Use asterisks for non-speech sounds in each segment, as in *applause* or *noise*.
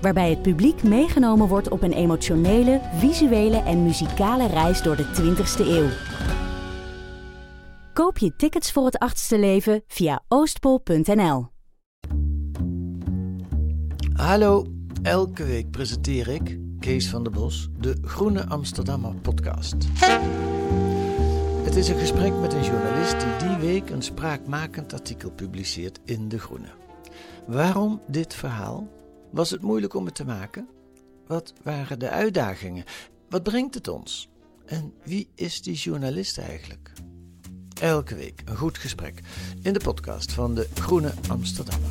Waarbij het publiek meegenomen wordt op een emotionele, visuele en muzikale reis door de 20ste eeuw. Koop je tickets voor het achtste leven via oostpol.nl. Hallo, elke week presenteer ik, Kees van der Bos, de Groene Amsterdammer podcast. Het is een gesprek met een journalist die die week een spraakmakend artikel publiceert in De Groene. Waarom dit verhaal? Was het moeilijk om het te maken? Wat waren de uitdagingen? Wat brengt het ons? En wie is die journalist eigenlijk? Elke week een goed gesprek in de podcast van de Groene Amsterdammer.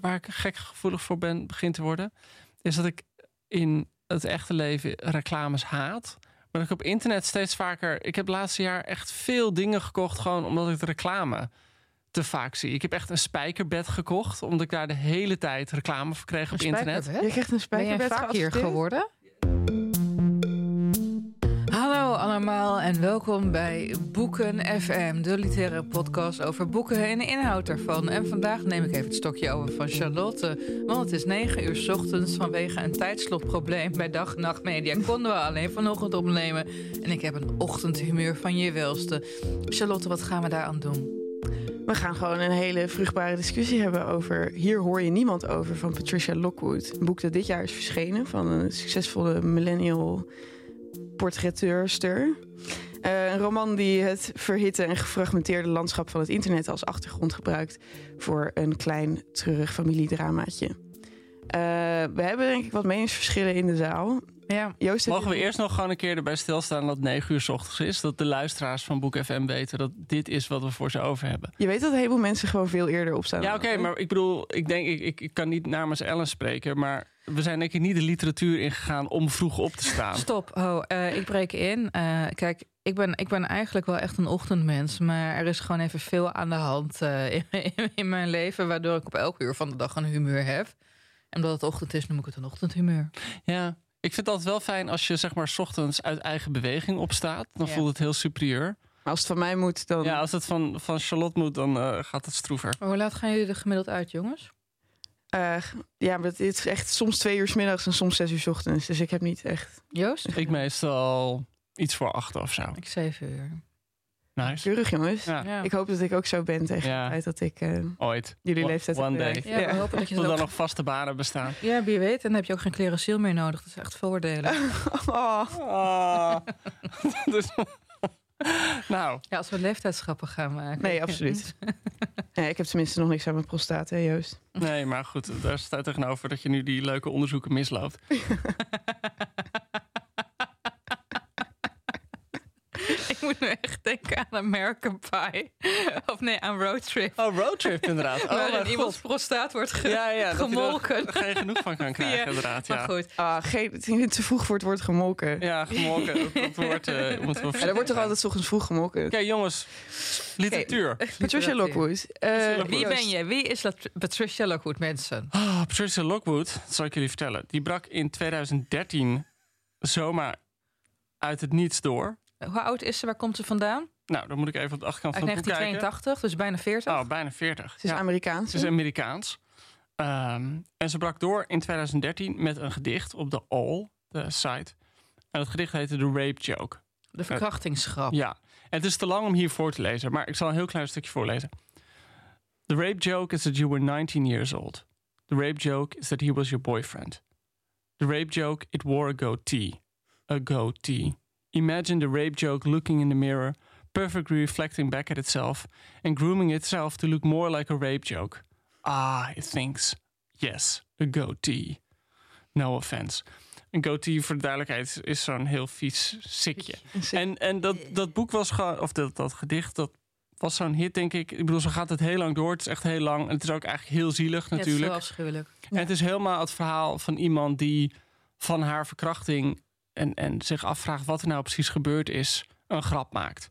Waar ik gek gevoelig voor ben, begint te worden, is dat ik in het echte leven reclames haat. Maar dat ik op internet steeds vaker. Ik heb het laatste jaar echt veel dingen gekocht, gewoon omdat ik de reclame te vaak zie. Ik heb echt een spijkerbed gekocht, omdat ik daar de hele tijd reclame voor kreeg op internet. Je krijgt een Ben jij spijkerbed vaak hier geadverteerd? geworden? Allemaal en welkom bij Boeken FM, de literaire podcast over boeken en de inhoud ervan. En vandaag neem ik even het stokje over van Charlotte, want het is 9 uur ochtends vanwege een tijdslotprobleem bij Dag en Media. Konden we alleen vanochtend opnemen en ik heb een ochtendhumeur van je welste. Charlotte, wat gaan we daaraan doen? We gaan gewoon een hele vruchtbare discussie hebben over Hier hoor je niemand over van Patricia Lockwood. Een boek dat dit jaar is verschenen van een succesvolle millennial portretteurster. Eh, een roman die het verhitte en gefragmenteerde landschap van het internet als achtergrond gebruikt voor een klein treurig familiedramaatje. Eh, we hebben denk ik wat meningsverschillen in de zaal. Ja, Joost, Mogen we je- eerst nog gewoon een keer erbij stilstaan dat het 9 uur 's ochtends is? Dat de luisteraars van Boek FM weten dat dit is wat we voor ze over hebben. Je weet dat een heleboel mensen gewoon veel eerder opstaan. Ja, oké, maar ik bedoel, ik denk, ik, ik, ik kan niet namens Ellen spreken, maar we zijn denk ik niet de literatuur ingegaan om vroeg op te staan. Stop, ho, eh, ik breek in. Eh, kijk, ik ben, ik ben eigenlijk wel echt een ochtendmens, maar er is gewoon even veel aan de hand eh, in, *laughs* in, in mijn leven, waardoor ik op elk uur van de dag een humeur heb. En omdat het ochtend is, noem ik het een ochtendhumeur. Ja, ik vind het altijd wel fijn als je zeg maar 's ochtends uit eigen beweging opstaat. Dan Ja. voelt het heel superieur. Maar als het van mij moet, dan... Ja, als het van, van Charlotte moet, dan eh, gaat het stroever. Maar hoe laat gaan jullie er gemiddeld uit, jongens? Eh, ja, maar het is echt soms twee uur 's middags en soms zes uur 's ochtends. Dus ik heb niet echt Joost? Ik meestal iets voor acht of zo. Ik zeven uur. Nice. keurig, jongens. Ja. Ik hoop dat ik ook zo ben tegen Ja. de tijd dat ik eh, ooit. jullie One- leeftijd one heb day. bereikt. Ja, we hopen dat je Tot dan ook... nog vaste banen bestaan. Ja, wie weet. En dan heb je ook geen clerasiel meer nodig. Dat is echt voordelen. *laughs* Oh, Ah. *laughs* Dus- nou, Ja, als we leeftijdsgrappen gaan maken. nee, absoluut. *laughs* nee, ik heb tenminste nog niks aan mijn prostaat, hè, Joost. nee, maar goed, daar staat tegenover dat je nu die leuke onderzoeken misloopt. Ik moet nu echt denken aan American Pie. *laughs* Of nee, aan Roadtrip. Oh, roadtrip inderdaad. *laughs* Oh, waarin iemands prostaat wordt ge- Ja, ja, dat je er gemolken. geen genoeg van kan *laughs* krijgen, Ja, inderdaad. Maar Ja, goed. Ah, geen, te vroeg voor het woord gemolken. ja gemolken. Dat, dat wordt, eh moet wel Ja, er wordt toch altijd 's ochtends vroeg gemolken. Oké, jongens. Literatuur. Patricia Lockwood. eh. Wie ben je? Wie is dat Patricia Lockwood, mensen? Ah, Patricia Lockwood, dat zal ik jullie vertellen. Die brak in 2013 zomaar uit het niets door. Hoe oud is ze? Waar komt ze vandaan? Nou, dan moet ik even op de achterkant Uit van het boek kijken. 1982, dus bijna 40. Oh, bijna 40. Ze is Ja. Amerikaans. Ze is Amerikaans. Ehm, en ze brak door in 2013 met een gedicht op de All, de site. En dat gedicht heette The Rape Joke. De verkrachtingsgrap. Ja, en het is te lang om hier voor te lezen, maar ik zal een heel klein stukje voorlezen. The rape joke is that you were 19 years old. The rape joke is that he was your boyfriend. The rape joke, it wore a goatee. A goatee. Imagine the rape joke looking in the mirror, perfectly reflecting back at itself, and grooming itself to look more like a rape joke. Ah, it thinks. Yes, a goatee. No offense. Een goatee, voor de duidelijkheid, is zo'n heel vies sikje. En, en dat, dat boek was gewoon, of dat, dat gedicht, dat was zo'n hit, denk ik. Ik bedoel, zo gaat het heel lang door. Het is echt heel lang. En het is ook eigenlijk heel zielig, Ja, het is natuurlijk. zo afschuwelijk. En het is helemaal het verhaal van iemand die van haar verkrachting en, en zich afvraagt wat er nou precies gebeurd is, een grap maakt.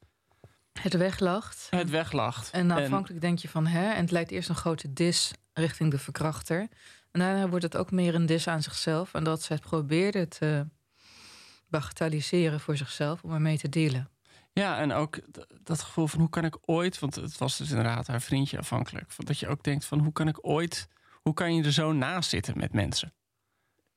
Het weglacht. Het weglacht. En aanvankelijk denk je van hè, en het lijkt eerst een grote dis richting de verkrachter. En daarna wordt het ook meer een dis aan zichzelf. En dat ze het probeerde te bagatelliseren voor zichzelf om ermee te dealen. Ja, en ook dat gevoel van hoe kan ik ooit, want het was dus inderdaad haar vriendje afhankelijk, van dat je ook denkt van hoe kan ik ooit, hoe kan je er zo naast zitten met mensen?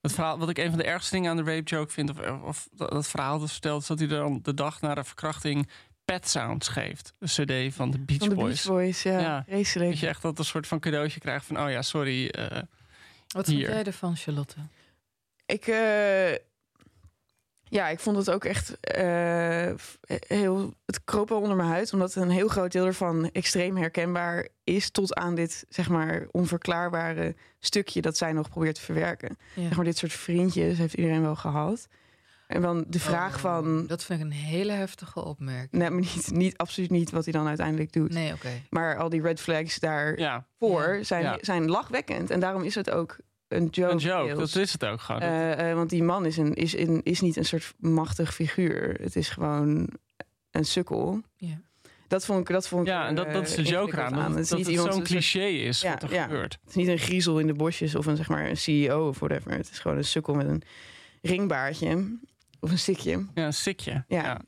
Het verhaal, wat ik een van de ergste dingen aan de rape joke vind, of, of dat dat verhaal dat vertelt, is dat hij dan de dag na de verkrachting Pet Sounds geeft. Een cd van de Beach Van de Boys. Beach Boys, ja. Ja. Vreselijk. Dat je echt dat een soort van cadeautje krijgt van, oh ja, sorry. eh, Wat Hier. vind jij ervan, Charlotte? Ik, eh, ja, ik vond het ook echt eh, heel. Het kroop wel onder mijn huid, omdat een heel groot deel ervan extreem herkenbaar is. Tot aan dit, zeg maar, onverklaarbare stukje dat zij nog probeert te verwerken. Ja. Zeg maar, dit soort vriendjes heeft iedereen wel gehad. En dan de vraag Oh, van. Dat vind ik een hele heftige opmerking. Nee, maar niet, niet, absoluut niet wat hij dan uiteindelijk doet. Nee, oké. Maar al die red flags daarvoor ja, zijn, Ja. zijn lachwekkend. En daarom is het ook een joke. een joke, deels. dat is het ook gewoon. Eh, eh, want die man is, een, is, een, is niet een soort machtig figuur. Het is gewoon een sukkel. Ja. Dat vond ik. Dat vond ik ja, en dat, dat is de eh, joke ingewikkeld aan. Dat, Het is dat iemand zo'n cliché is Ja, wat er ja. gebeurt. Het is niet een griezel in de bosjes of een, zeg maar, een CEO of whatever. Het is gewoon een sukkel met een ringbaardje. Of een stikje. Ja, een sikje. Ja. ja.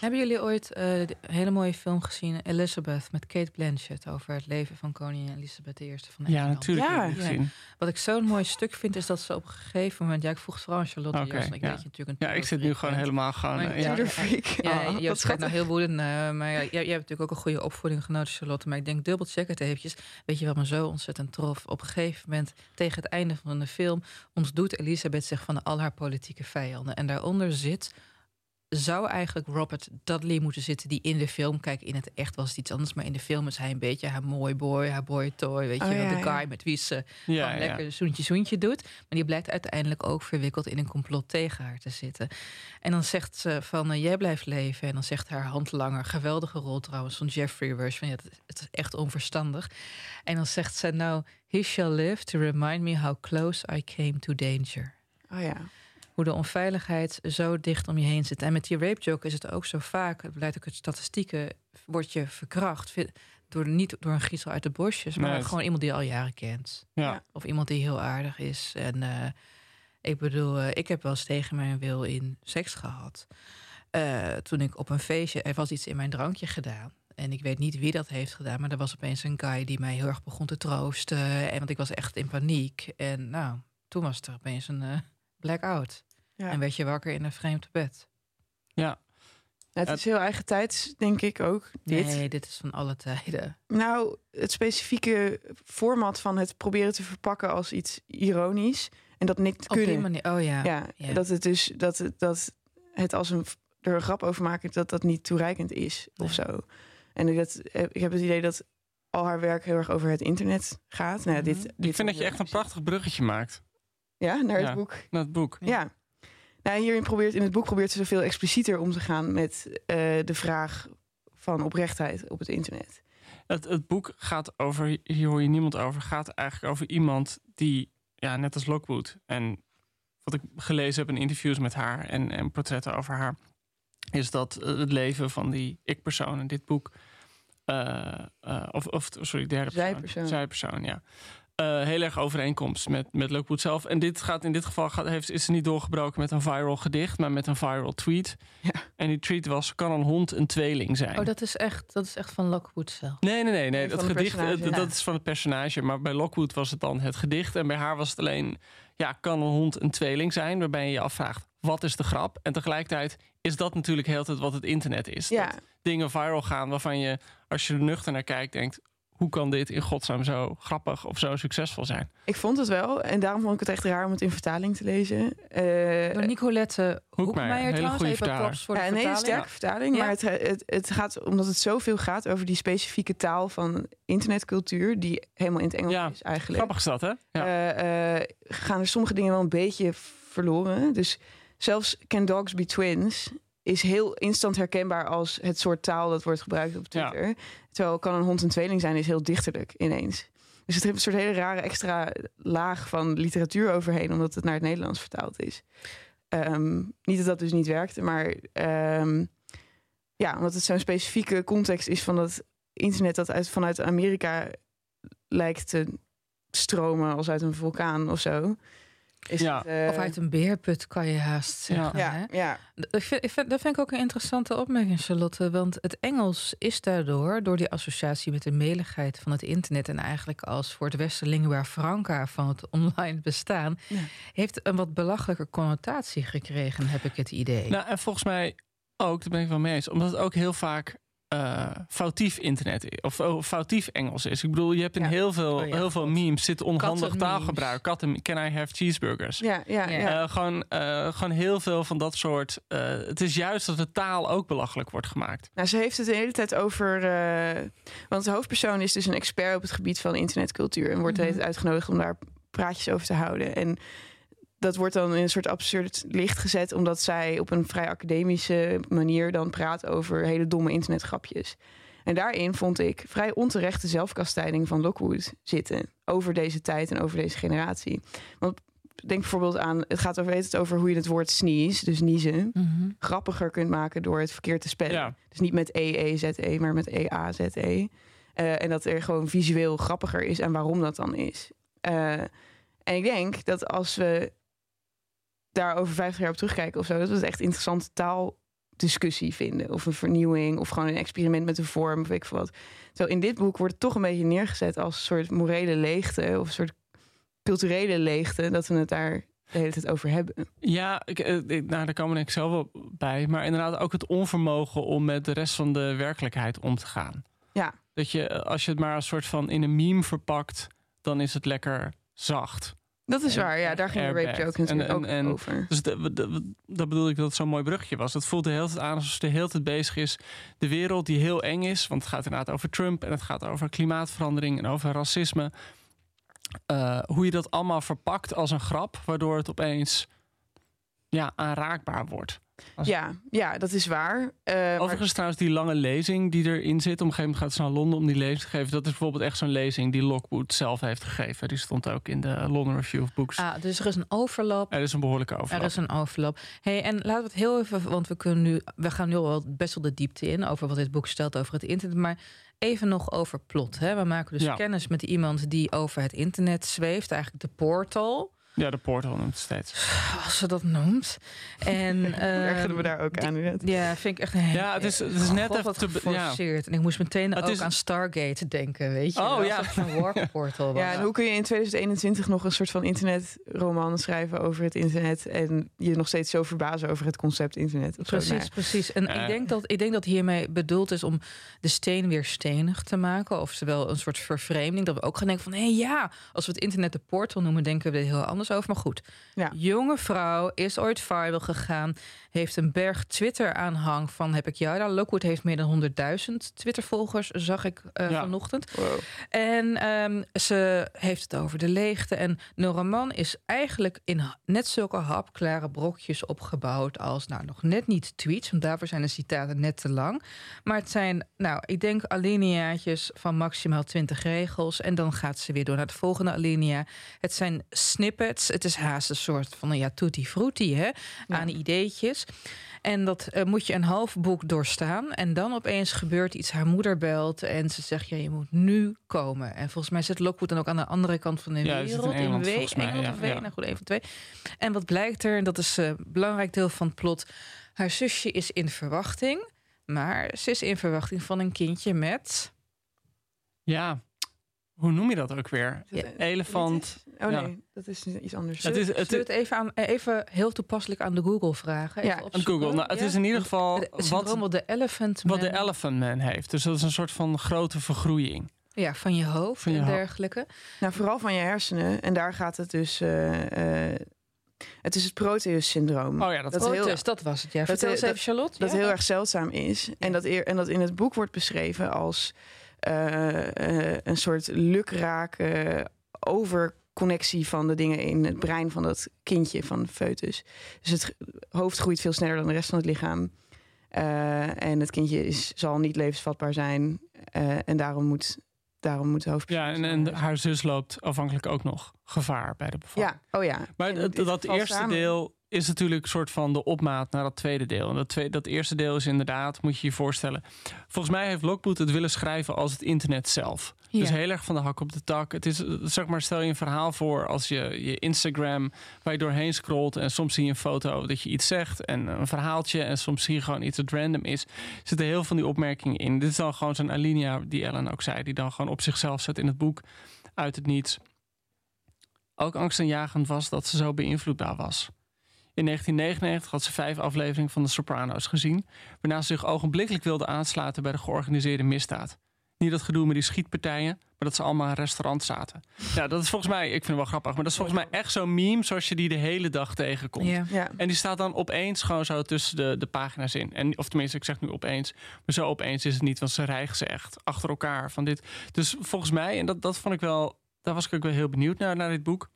Hebben jullie ooit eh, de hele mooie film gezien, Elizabeth, met Kate Blanchett, over het leven van koningin Elizabeth I van Ja, Engeland? natuurlijk. Ja. gezien. Wat ik zo'n mooi stuk vind, is dat ze op een gegeven moment... Ja, ik vroeg het vooral aan Charlotte. Joost, ik ja. weet je natuurlijk een Ja, ik zit nu gewoon helemaal gewoon. Eh, ja. Freak. Ja, Oh, je schattig. nou heel woedend, naar, maar ja, jij hebt natuurlijk ook een goede opvoeding genoten, Charlotte. Maar ik denk, dubbel check het eventjes. Weet je wat me zo ontzettend trof? Op een gegeven moment, tegen het einde van de film... ontdoet Elisabeth zich van al haar politieke vijanden. En daaronder zit... Zou eigenlijk Robert Dudley moeten zitten die in de film... Kijk, in het echt was het iets anders... maar in de film is hij een beetje haar mooi boy, haar boy toy... weet je Oh, wel, ja, de guy ja. met wie ze Ja, gewoon ja. lekker zoentje zoentje doet. Maar die blijkt uiteindelijk ook verwikkeld in een complot tegen haar te zitten. En dan zegt ze van, eh, jij blijft leven. En dan zegt haar handlanger, geweldige rol trouwens van Jeffrey Rush... van ja, het, het is echt onverstandig. En dan zegt ze, nou, he shall live to remind me how close I came to danger. Oh ja. Hoe de onveiligheid zo dicht om je heen zit. En met die rape joke is het ook zo vaak, het blijkt ook uit statistieken... word je verkracht, door, niet door een griezel uit de bosjes... maar Nee, het- gewoon iemand die je al jaren kent. Ja. Of iemand die heel aardig is. En eh, ik bedoel, eh, ik heb wel eens tegen mijn wil in seks gehad. Eh, toen ik op een feestje, er was iets in mijn drankje gedaan. En ik weet niet wie dat heeft gedaan, maar er was opeens een guy die mij heel erg begon te troosten. En want ik was echt in paniek. En nou, toen was er opeens een blackout. Ja. En werd je wakker in een vreemd bed. ja. Het is heel eigen tijds, denk ik ook. Dit. Nee, dit is van alle tijden. Nou, het specifieke format van het proberen te verpakken als iets ironisch. En dat niet Op die kunnen. manier, oh ja. Ja, ja. dat het dus dat het, dat het als een er een grap over maken dat dat niet toereikend is of zo. En dat, eh, ik heb het idee dat al haar werk heel erg over het internet gaat. Nou, dit, Mhm. dit Ik vind dat je echt een prachtig bruggetje maakt Ja, naar het Ja. boek. naar het boek. Ja. Nou, hierin probeert in het boek probeert ze veel explicieter om te gaan met eh, de vraag van oprechtheid op het internet. Het, het boek gaat over, hier hoor je niemand over, gaat eigenlijk over iemand die, ja, net als Lockwood. En wat ik gelezen heb in interviews met haar en, en portretten over haar, is dat eh, het leven van die ik-persoon in dit boek, eh, eh, of, of sorry, derde persoon. Zijpersoon. Zijpersoon, ja. Eh, heel erg overeenkomst met, met Lockwood zelf. En dit gaat in dit geval gaat, heeft, is ze niet doorgebroken met een viral gedicht, maar met een viral tweet. Ja. En die tweet was: kan een hond een tweeling zijn? Oh, dat is echt, dat is echt van Lockwood zelf. Nee, nee, nee. nee. Dat het gedicht, eh, ja. dat is van het personage. Maar bij Lockwood was het dan het gedicht. En bij haar was het alleen, ja, kan een hond een tweeling zijn? Waarbij je je afvraagt, wat is de grap? En tegelijkertijd is dat natuurlijk heel tijd wat het internet is. Ja. Dat dingen viral gaan waarvan je, als je er nuchter naar kijkt, denkt... hoe kan dit in godsnaam zo grappig of zo succesvol zijn? Ik vond het wel. En daarom vond ik het echt raar om het in vertaling te lezen. Eh, Door Nicolette Hoekmeijer, trouwens. Even vertaler. props voor de ja, een hele sterke vertaling. Maar het, het, het gaat omdat het zoveel gaat over die specifieke taal van internetcultuur. Die helemaal in het Engels Ja, is eigenlijk. Grappig is dat, hè? Ja. eh, eh, gaan er sommige dingen wel een beetje verloren. Dus zelfs Can Dogs Be Twins is heel instant herkenbaar als het soort taal dat wordt gebruikt op Ja. Twitter. Terwijl kan een hond een tweeling zijn is heel dichterlijk ineens. Dus het heeft een soort hele rare extra laag van literatuur overheen, omdat het naar het Nederlands vertaald is. Ehm, niet dat dat dus niet werkte, maar ehm, ja, omdat het zo'n specifieke context is van dat internet dat uit, vanuit Amerika lijkt te stromen als uit een vulkaan of zo. Is Ja. het, eh, Of uit een beerput kan je haast zeggen. ja, hè? ja, Ik vind, ik vind- dat vind ik ook een interessante opmerking, Charlotte. Want het Engels is daardoor, door die associatie met de meligheid van het internet... en eigenlijk als voor het Westen lingua franca van het *laughs* online bestaan... Ja. heeft een wat belachelijke connotatie gekregen, heb ik het idee. Nou, en volgens mij ook, daar ben ik wel mee eens, omdat het ook heel vaak eh, foutief internet of oh, foutief Engels is. Ik bedoel, je hebt in Ja. heel veel, Oh ja, heel veel memes zit onhandig taalgebruik. Katten, can I have cheeseburgers? ja, ja, Ja. Eh, gewoon, eh, gewoon heel veel van dat soort. eh, het is juist dat de taal ook belachelijk wordt gemaakt. Nou, ze heeft het de hele tijd over. eh, want de hoofdpersoon is dus een expert op het gebied van internetcultuur. En wordt de hele tijd uitgenodigd om daar praatjes over te houden. En dat wordt dan in een soort absurd licht gezet, omdat zij op een vrij academische manier dan praat over hele domme internetgrapjes. En daarin vond ik vrij onterechte zelfkastijding van Lockwood zitten. Over deze tijd en over deze generatie. Want denk bijvoorbeeld aan, het gaat over, het over hoe je het woord sneeze, dus niezen, Mhm. grappiger kunt maken door het verkeerd te spellen. Ja, Dus niet met E-E-Z-E, maar met E-A-Z-E. Eh, en dat er gewoon visueel grappiger is en waarom dat dan is. Eh, en ik denk dat als we daar over 50 jaar op terugkijken of zo, dat we het echt interessante taaldiscussie vinden. Of een vernieuwing, of gewoon een experiment met de vorm, of weet ik veel wat. Terwijl in dit boek wordt het toch een beetje neergezet als een soort morele leegte, of een soort culturele leegte, dat we het daar de hele tijd over hebben. ja ik, eh, ik- nou, daar komen ik zelf wel bij. Maar inderdaad ook het onvermogen om met de rest van de werkelijkheid om te gaan. Ja. Dat je, eh, als je het maar een soort van in een meme verpakt, dan is het lekker zacht. Dat is waar, ja, daar ging de rape joke natuurlijk En- ook en- over. Dus dat bedoel ik dat het zo'n mooi brugje was. Het voelt de hele tijd aan alsof ze de hele tijd bezig is. De wereld die heel eng is. Want het gaat inderdaad over Trump. En het gaat over klimaatverandering en over racisme. Eh, hoe je dat allemaal verpakt als een grap. Waardoor het opeens ja, aanraakbaar wordt. Als- Ja, ja, dat is waar. Eh, maar- Overigens trouwens die lange lezing die erin zit. Op een gegeven moment gaat ze naar Londen om die lezing te geven. Dat is bijvoorbeeld echt zo'n lezing die Lockwood zelf heeft gegeven. Die stond ook in de London Review of Books. Ah, dus er is een overlap Er is een behoorlijke overlap. Er is een overlap. Hey, en laten we het heel even, want we kunnen nu, we gaan nu al wel best wel de diepte in over wat dit boek stelt over het internet, maar even nog over plot. Hè? We maken dus Ja. kennis met iemand die over het internet zweeft, eigenlijk de portal, Ja, de Portal noemt het steeds. als ze dat noemt. En *laughs* ergeren we ehm, daar ook aan. Ja, vind ik echt een Ja, het is- het is net God, even te ja. geforceerd. En ik moest meteen Het ook is- aan Stargate denken, weet je. Oh, ja. een warp portal *laughs* was. Ja, en hoe kun je in 2021 nog een soort van internetroman schrijven over het internet en je nog steeds zo verbazen over het concept internet? Of zo? Precies, Nou, precies. En Eh. ik, denk dat, ik denk dat hiermee bedoeld is om de steen weer stenig te maken. Oftewel een soort vervreemding. Dat we ook gaan denken van, hé hey, ja, als we het internet de portal noemen, denken we er heel anders over. Maar goed, Ja. jonge vrouw is ooit viral gegaan. Heeft een berg Twitter-aanhang van heb ik jou daar. Lockwood heeft meer dan 100.000 Twitter-volgers, zag ik eh, Ja. vanochtend. wow. En ehm, ze heeft het over de leegte. En de roman is eigenlijk in net zulke hapklare brokjes opgebouwd als, nou, nog net niet tweets, want daarvoor zijn de citaten net te lang. Maar het zijn, nou, ik denk alineaatjes van maximaal 20 regels. En dan gaat ze weer door naar de volgende alinea. Het zijn snippets. Het is haast een soort van, ja, tutti frutti, hè, aan ideetjes. En dat eh, moet je een half boek doorstaan. En dan opeens gebeurt iets. Haar moeder belt en ze zegt: ja, je moet nu komen. En volgens mij zit Lockwood dan ook aan de andere kant van de Ja, zit in wereld. Engeland, W- volgens mij, Engeland ja, of ja. nou goed, even twee. En wat blijkt er, en dat is eh, een belangrijk deel van het plot. Haar zusje is in verwachting. Maar ze is in verwachting van een kindje met. Ja, hoe noem je dat ook weer? Ja. Elefant. Oh Ja. nee, dat is iets anders. Het is, het, Zullen even, aan, even heel toepasselijk aan de Google vragen? Even Ja, aan Google. Nou, het Ja? is in ieder geval Het wat, wat de elephant wat de man- Elephant Man heeft. Dus dat is een soort van grote vergroeiing. Ja, van je hoofd Van je en ho- dergelijke. Nou, vooral van je hersenen. En daar gaat het dus... eh, eh, het is het Proteus-syndroom. Oh ja, dat, Dat heel- dat was het. Ja. dat- Vertel eens dat- even, Charlotte. Dat Ja. heel erg zeldzaam is. En dat, en dat in het boek wordt beschreven als eh, eh, een soort lukrake overconnectie van de dingen in het brein van dat kindje, van de foetus. Dus het hoofd groeit veel sneller dan de rest van het lichaam. Eh, en het kindje is, zal niet levensvatbaar zijn. Eh, en daarom moet, daarom moet de hoofdpersoon... ja, en, en haar zus loopt afhankelijk ook nog gevaar bij de bevalling. Ja, oh ja. Maar dat, eerste samen. deel is natuurlijk een soort van de opmaat naar dat tweede deel. En dat, tweede, dat eerste deel is inderdaad, moet je je voorstellen. Volgens mij heeft Lockwood het willen schrijven als het internet zelf. Ja. Dus heel erg van de hak op de tak. Het is, zeg maar, stel je een verhaal voor als je je Instagram waar je doorheen scrolt en soms zie je een foto dat je iets zegt en een verhaaltje en soms zie je gewoon iets dat random is. Er zitten heel veel van die opmerkingen in. Dit is dan gewoon zo'n alinea die Ellen ook zei, die dan gewoon op zichzelf zet in het boek uit het niets. Ook angstaanjagend was dat ze zo beïnvloedbaar was. In 1999 had ze vijf afleveringen van The Sopranos gezien, waarna ze zich ogenblikkelijk wilde aansluiten bij de georganiseerde misdaad. Niet dat gedoe met die schietpartijen, maar dat ze allemaal in een restaurant zaten. Ja, dat is volgens mij, ik vind het wel grappig, maar dat is volgens mij echt zo'n meme zoals je die de hele dag tegenkomt. Ja. Ja. En die staat dan opeens gewoon zo tussen de, de pagina's in. En, of tenminste, ik zeg nu opeens. Maar zo opeens is het niet, want ze rijgen ze echt achter elkaar van dit. Dus volgens mij, en dat, dat vond ik wel, daar was ik ook wel heel benieuwd naar, naar dit boek.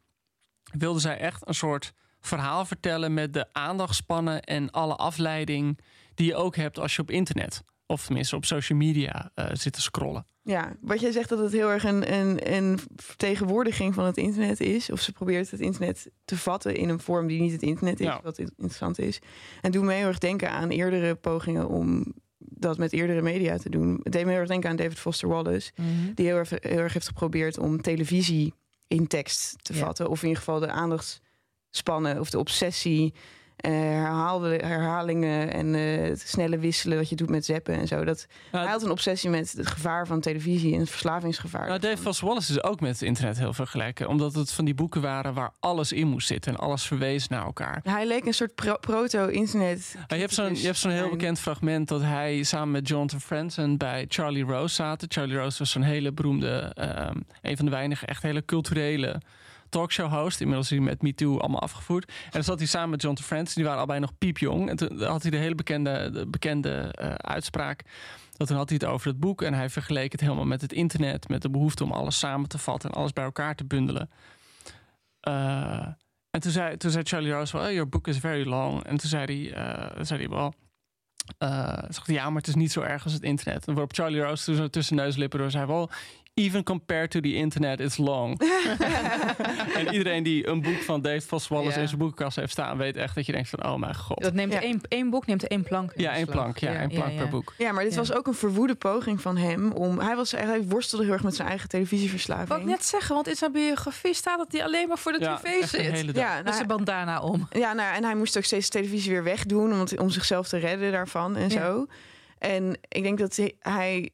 Wilde zij echt een soort verhaal vertellen met de aandachtspannen en alle afleiding die je ook hebt als je op internet, of tenminste op social media eh, zit te scrollen. Ja, wat jij zegt dat het heel erg een, een, een vertegenwoordiging van het internet is. Of ze probeert het internet te vatten in een vorm die niet het internet is, Ja. wat in- interessant is. En doet me heel erg denken aan eerdere pogingen om dat met eerdere media te doen. Het deed me heel erg denken aan David Foster Wallace, Mhm. die heel erg, heel erg heeft geprobeerd om televisie in tekst te Ja. vatten. Of in ieder geval de aandachtspannen of de obsessie. herhaalde, herhalingen en eh, het snelle wisselen dat je doet met zeppen en zo. Dat, Nou, hij had een obsessie met het gevaar van televisie en het verslavingsgevaar. Nou, Dave Foster Wallace is ook met het internet heel vergelijken. Omdat het van die boeken waren waar alles in moest zitten en alles verwees naar elkaar. Hij leek een soort pro- proto-internet. Nou, je hebt zo'n je hebt zo'n heel bekend fragment dat hij samen met Jonathan Franzen bij Charlie Rose zaten. Charlie Rose was zo'n hele beroemde, ehm, een van de weinige echt hele culturele talkshow host. Inmiddels is hij met Me Too allemaal afgevoerd. En dan zat hij samen met Jonathan Franzen, die waren allebei nog piepjong. En toen had hij de hele bekende, de bekende eh, uitspraak. Dat toen had hij het over het boek en hij vergeleek het helemaal met het internet, met de behoefte om alles samen te vatten en alles bij elkaar te bundelen. Eh, en toen zei, toen zei Charlie Rose wel, oh, your book is very long. En toen zei hij, eh, zei hij wel, hij, ja, maar het is niet zo erg als het internet. En waarop Charlie Rose toen tussen neus en lippen door zei, wel, even compared to the internet, it's long. *laughs* en iedereen die een boek van Dave Foster Wallace Ja. in zijn boekenkast heeft staan, weet echt dat je denkt van, oh mijn god. Dat neemt Ja. één, één boek neemt één plank. in Ja, één plank, ja, één plank ja. per boek. Ja, maar dit Ja. was ook een verwoede poging van hem om. Hij, was, hij worstelde heel erg met zijn eigen televisieverslaving. Wou ik net zeggen, want in zijn biografie staat dat hij alleen maar voor de Ja, tv zit. ja, Met nou, zijn bandana om. ja nou, en hij moest ook steeds de televisie weer wegdoen om, om zichzelf te redden daarvan en Ja. zo. En ik denk dat hij- hij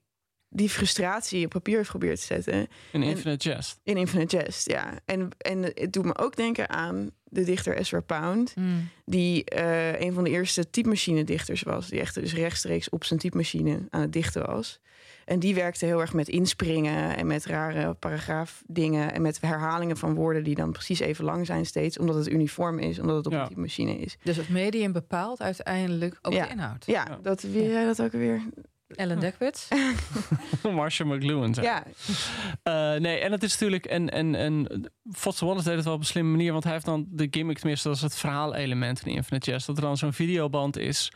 die frustratie op papier heeft geprobeerd te zetten. In Infinite Jest. In Infinite Jest, ja. En, en het doet me ook denken aan de dichter Ezra Pound. Mm. Die eh, een van de eerste typemachine-dichters was. Die echt dus rechtstreeks op zijn typemachine aan het dichten was. En die werkte heel erg met inspringen en met rare paragraafdingen. En met herhalingen van woorden die dan precies even lang zijn steeds. Omdat het uniform is, omdat het op Ja. een typemachine is. Dus het medium bepaalt uiteindelijk ook Ja. de inhoud. Ja, Ja. dat wie jij dat ook weer. Ellen Dekwits. *laughs* Marcia McLuhan. Ja, Eh, nee, en het is natuurlijk. En, en, en Foster Wallace deed het wel op een slimme manier. Want hij heeft dan de gimmick, tenminste, dat is het verhaalelement van Infinite Jest. Dat er dan zo'n videoband is.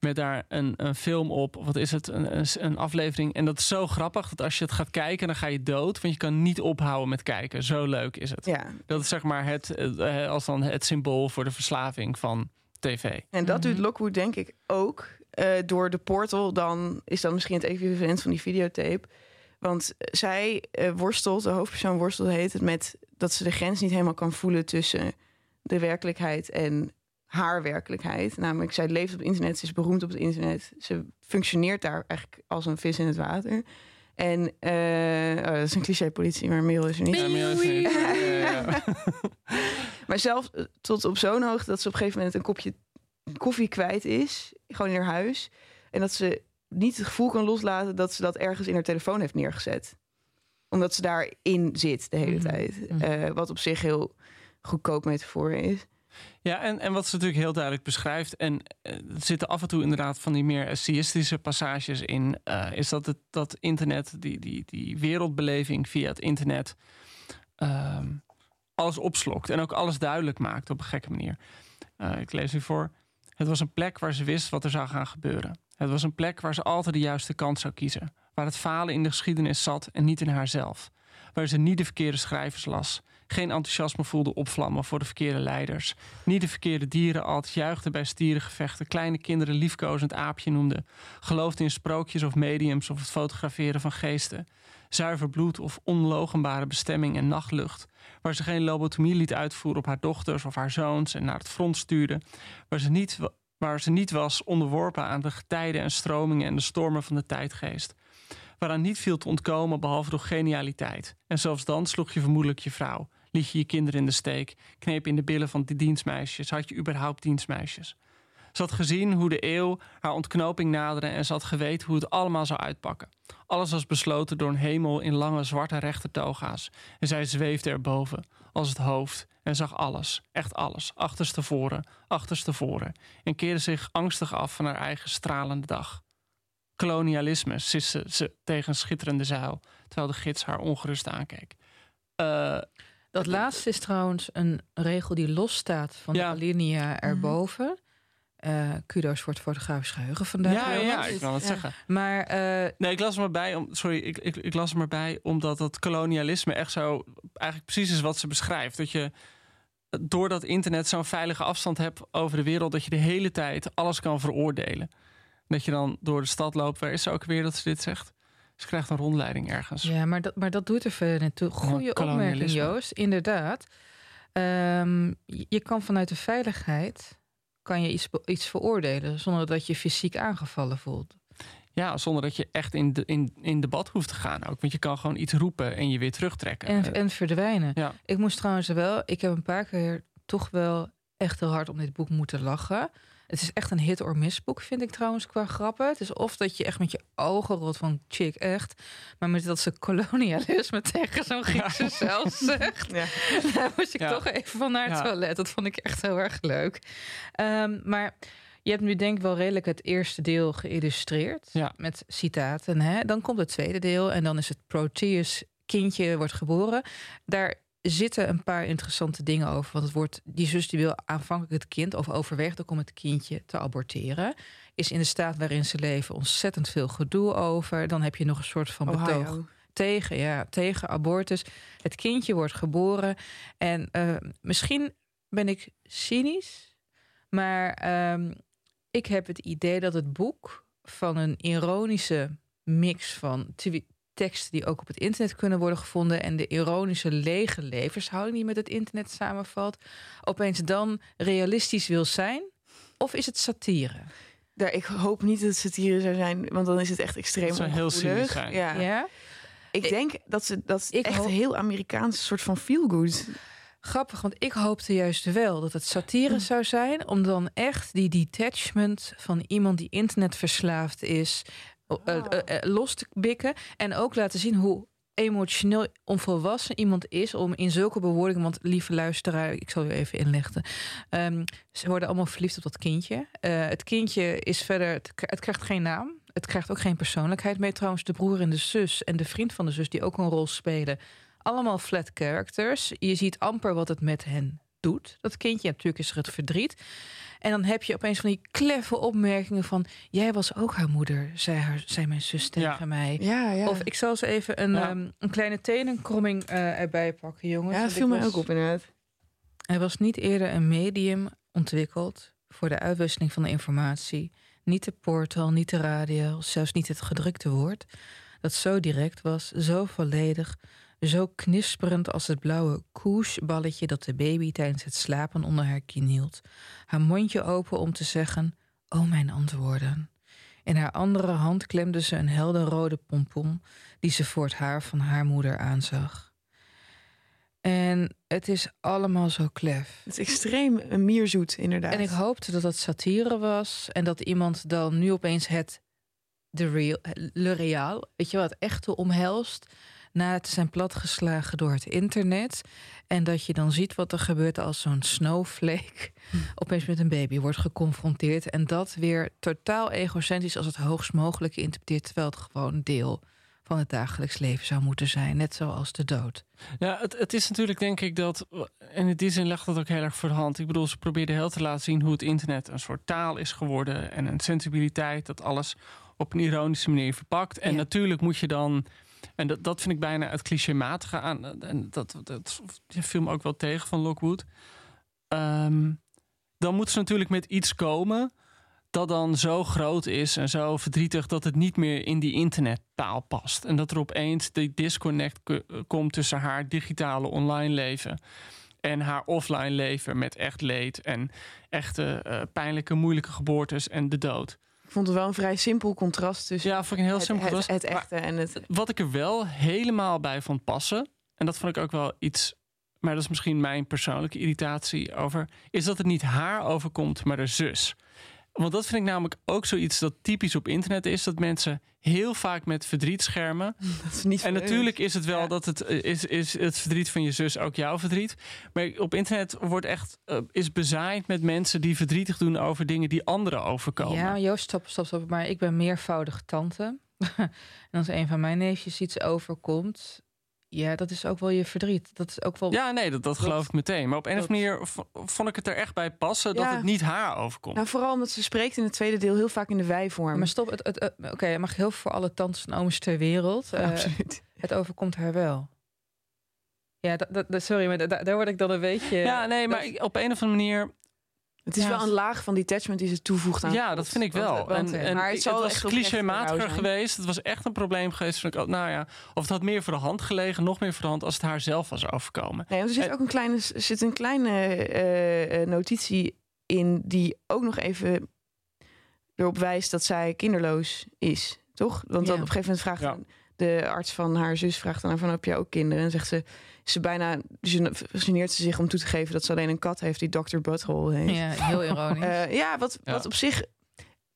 Met daar een, een film op. Of wat is het? Een, een, een aflevering. En dat is zo grappig dat als je het gaat kijken, dan ga je dood. Want je kan niet ophouden met kijken. Zo leuk is het. ja. Dat is zeg maar het, eh, als dan het symbool voor de verslaving van tv. En dat Mhm. doet Lockwood denk ik ook. Eh, door de portal dan is dat misschien het equivalent van die videotape. Want zij eh, worstelt, de hoofdpersoon worstelt heet het met dat ze de grens niet helemaal kan voelen tussen de werkelijkheid en haar werkelijkheid. Namelijk, zij leeft op het internet, ze is beroemd op het internet. Ze functioneert daar eigenlijk als een vis in het water. En eh, oh, dat is een cliché politie, maar Merel is er niet. Ja, is niet. *laughs* Ja, ja, ja. Maar zelfs eh, tot op zo'n hoogte dat ze op een gegeven moment een kopje koffie kwijt is. Gewoon in haar huis. En dat ze niet het gevoel kan loslaten dat ze dat ergens in haar telefoon heeft neergezet. Omdat ze daarin zit de hele Mhm. tijd. Mhm. Eh, wat op zich heel goedkoop metafoor is. Ja, en, en wat ze natuurlijk heel duidelijk beschrijft, en eh, er zitten af en toe inderdaad van die meer essayistische passages in, eh, is dat het dat internet, die, die, die wereldbeleving via het internet, ehm, alles opslokt en ook alles duidelijk maakt op een gekke manier. Ik lees u voor. Het was een plek waar ze wist wat er zou gaan gebeuren. Het was een plek waar ze altijd de juiste kant zou kiezen. Waar het falen in de geschiedenis zat en niet in haarzelf. Waar ze niet de verkeerde schrijvers las. Geen enthousiasme voelde opvlammen voor de verkeerde leiders. Niet de verkeerde dieren altijd juichten bij stierengevechten. Kleine kinderen liefkozend aapje noemden. Geloofde in sprookjes of mediums of het fotograferen van geesten. Zuiver bloed of onlogenbare bestemming en nachtlucht. Waar ze geen lobotomie liet uitvoeren op haar dochters of haar zoons en naar het front stuurde. Waar ze niet, wa- waar ze niet was onderworpen aan de getijden en stromingen en de stormen van de tijdgeest. Waaraan niet viel te ontkomen behalve door genialiteit. En zelfs dan sloeg je vermoedelijk je vrouw. Liet je je kinderen in de steek. Kneep in de billen van die dienstmeisjes. Had je überhaupt dienstmeisjes? Ze had gezien hoe de eeuw haar ontknoping naderde en ze had geweten hoe het allemaal zou uitpakken. Alles was besloten door een hemel in lange zwarte rechte toga's. En zij zweefde erboven, als het hoofd, en zag alles, echt alles, achterstevoren, achterstevoren. En keerde zich angstig af van haar eigen stralende dag. Kolonialisme, siste ze tegen een schitterende zuil, terwijl de gids haar ongerust aankeek. Eh, Dat laatste is trouwens een regel die losstaat van Ja. de alinea erboven. Eh kudo's voor het fotografisch geheugen vandaag. ja, ja, ik kan het Ja. zeggen. Maar eh, Nee, ik las er maar bij. Om, sorry, ik, ik, ik las er maar bij omdat dat kolonialisme echt zo eigenlijk precies is wat ze beschrijft. Dat je doordat internet zo'n veilige afstand hebt over de wereld, dat je de hele tijd alles kan veroordelen. Dat je dan door de stad loopt. Waar is ze ook weer dat ze dit zegt? Ze krijgt een rondleiding ergens. Ja, maar dat, maar dat doet er verder niet toe. Goeie opmerking. Joost. Inderdaad. Ehm, je kan vanuit de veiligheid kan je iets, iets veroordelen zonder dat je fysiek aangevallen voelt. Ja, zonder dat je echt in, de, in, in debat hoeft te gaan ook. Want je kan gewoon iets roepen en je weer terugtrekken. En, en verdwijnen. ja. Ik moest trouwens wel, ik heb een paar keer toch wel echt heel hard om dit boek moeten lachen. Het is echt een hit or miss boek, vind ik trouwens, qua grappen. Het is of dat je echt met je ogen rolt van chick, echt. Maar met dat ze kolonialisme *laughs* tegen zo'n Griekse zelf *laughs* zegt. Ja. Daar moest ik Ja. toch even van naar het toilet. Dat vond ik echt heel erg leuk. Ehm, maar je hebt nu denk ik wel redelijk het eerste deel geïllustreerd. Met citaten. Hè? Dan komt het tweede deel. En dan is het Proteus kindje wordt geboren. Daar zitten een paar interessante dingen over. Want het wordt, die zus die wil aanvankelijk het kind... of overweegt ook om het kindje te aborteren. Is in de staat waarin ze leven ontzettend veel gedoe over. Dan heb je nog een soort van betoog Ohio. tegen, ja, tegen abortus. Het kindje wordt geboren. En eh, misschien ben ik cynisch, maar ehm, ik heb het idee dat het boek van een ironische mix van teksten die ook op het internet kunnen worden gevonden en de ironische lege levenshouding die met het internet samenvalt, opeens dan realistisch wil zijn? Of is het satire? Daar, ik hoop niet dat het satire zou zijn, want dan is het echt extreem Het zou heel zijn. Ja. Ja? Ik denk dat ze dat Ik echt hoop- heel Amerikaans soort van feel good. Grappig, want ik hoopte juist wel dat het satire zou zijn. Om dan echt die detachment van iemand die internetverslaafd is eh, eh, eh, los te bikken. En ook laten zien hoe emotioneel onvolwassen iemand is om in zulke bewoordingen, want lieve luisteraar, ik zal u even inlichten. Ehm, ze worden allemaal verliefd op dat kindje. Het kindje is verder, het krijgt geen naam. Het krijgt ook geen persoonlijkheid mee. Trouwens, de broer en de zus en de vriend van de zus die ook een rol spelen. Allemaal flat characters. Je ziet amper wat het met hen doet. Dat kindje, natuurlijk is er het verdriet. En dan heb je opeens van die kleffe opmerkingen van... jij was ook haar moeder, zei, haar, zei mijn zus tegen Ja. mij. Ja, ja. Of ik zal ze even een, Ja. ehm, een kleine tenenkromming eh, erbij pakken, jongens. ja, dat viel mij ook op inderdaad. er was niet eerder een medium ontwikkeld voor de uitwisseling van de informatie. Niet de portal, niet de radio, zelfs niet het gedrukte woord. Dat zo direct was, zo volledig, zo knisperend als het blauwe koesballetje dat de baby tijdens het slapen onder haar kin hield. Haar mondje open om te zeggen: Oh, mijn antwoorden. In haar andere hand klemde ze een helderrode pompon die ze voor het haar van haar moeder aanzag. En het is allemaal zo klef. Het is extreem een mierzoet, inderdaad. En ik hoopte dat het satire was en dat iemand dan nu opeens het de real, Le Real, weet je wat, echte omhelst na te zijn platgeslagen door het internet. En dat je dan ziet wat er gebeurt als zo'n snowflake hm. opeens met een baby wordt geconfronteerd. En dat weer totaal egocentrisch als het hoogst mogelijke interpreteert, terwijl het gewoon deel van het dagelijks leven zou moeten zijn, net zoals de dood. Ja, het, het is natuurlijk denk ik dat, en in die zin legt dat ook heel erg voor de hand. Ik bedoel, ze probeerde heel te laten zien hoe het internet een soort taal is geworden en een sensibiliteit, dat alles op een ironische manier verpakt. En natuurlijk moet je dan en dat, dat vind ik bijna het clichématige aan. En dat, dat viel me ook wel tegen van Lockwood. Ehm, dan moet ze natuurlijk met iets komen dat dan zo groot is en zo verdrietig dat het niet meer in die internettaal past. En dat er opeens die disconnect komt tussen haar digitale online leven en haar offline leven met echt leed en echte uh, pijnlijke, moeilijke geboortes en de dood vond het wel een vrij simpel contrast tussen ja, vond ik een heel het, simpel het, het, echte en het. Wat ik er wel helemaal bij vond passen, en dat vond ik ook wel iets, maar dat is misschien mijn persoonlijke irritatie over, is dat het niet haar overkomt, maar de zus. Want dat vind ik namelijk ook zoiets dat typisch op internet is. Dat mensen heel vaak met verdriet schermen. *laughs* Dat is niet en natuurlijk is het wel dat het eh, is, is het verdriet van je zus ook jouw verdriet. Maar op internet wordt echt uh, is bezaaid met mensen die verdrietig doen over dingen die anderen overkomen. Ja, Joost, stop, stop, stop. Maar ik ben meervoudig tante. *laughs* en als een van mijn neefjes iets overkomt, ja, dat is ook wel je verdriet. Dat is ook wel. Ja, nee, dat, dat geloof ik meteen. Maar op een of andere manier vond ik het er echt bij passen dat het niet haar overkomt. Nou, vooral omdat ze spreekt in het tweede deel heel vaak in de wij-vorm. Maar stop, het, het, oké, mag heel voor alle tantes en ooms ter wereld. Ja, uh, absoluut. Het overkomt haar wel. Ja, dat, dat, sorry, maar daar word ik dan een beetje. Ja, nee, maar op een of andere manier het is wel een laag van detachment die ze toevoegt aan. Ja, dat vind ik wel. en, en maar het, het was clichématiger geweest. Het was echt een probleem geweest. Nou ja, of het had meer voor de hand gelegen, nog meer voor de hand als het haar zelf was overkomen. Nee, er zit ook een kleine, zit een kleine uh, notitie in die ook nog even erop wijst dat zij kinderloos is, toch? Want dan op een gegeven moment vraagt ja. De arts van haar zus vraagt dan van heb je ook kinderen en zegt ze ze bijna geneert ze zich om toe te geven dat ze alleen een kat heeft die Dr. Butthole heet. Ja, heel ironisch. Uh, *laughs* ja, wat, wat op zich.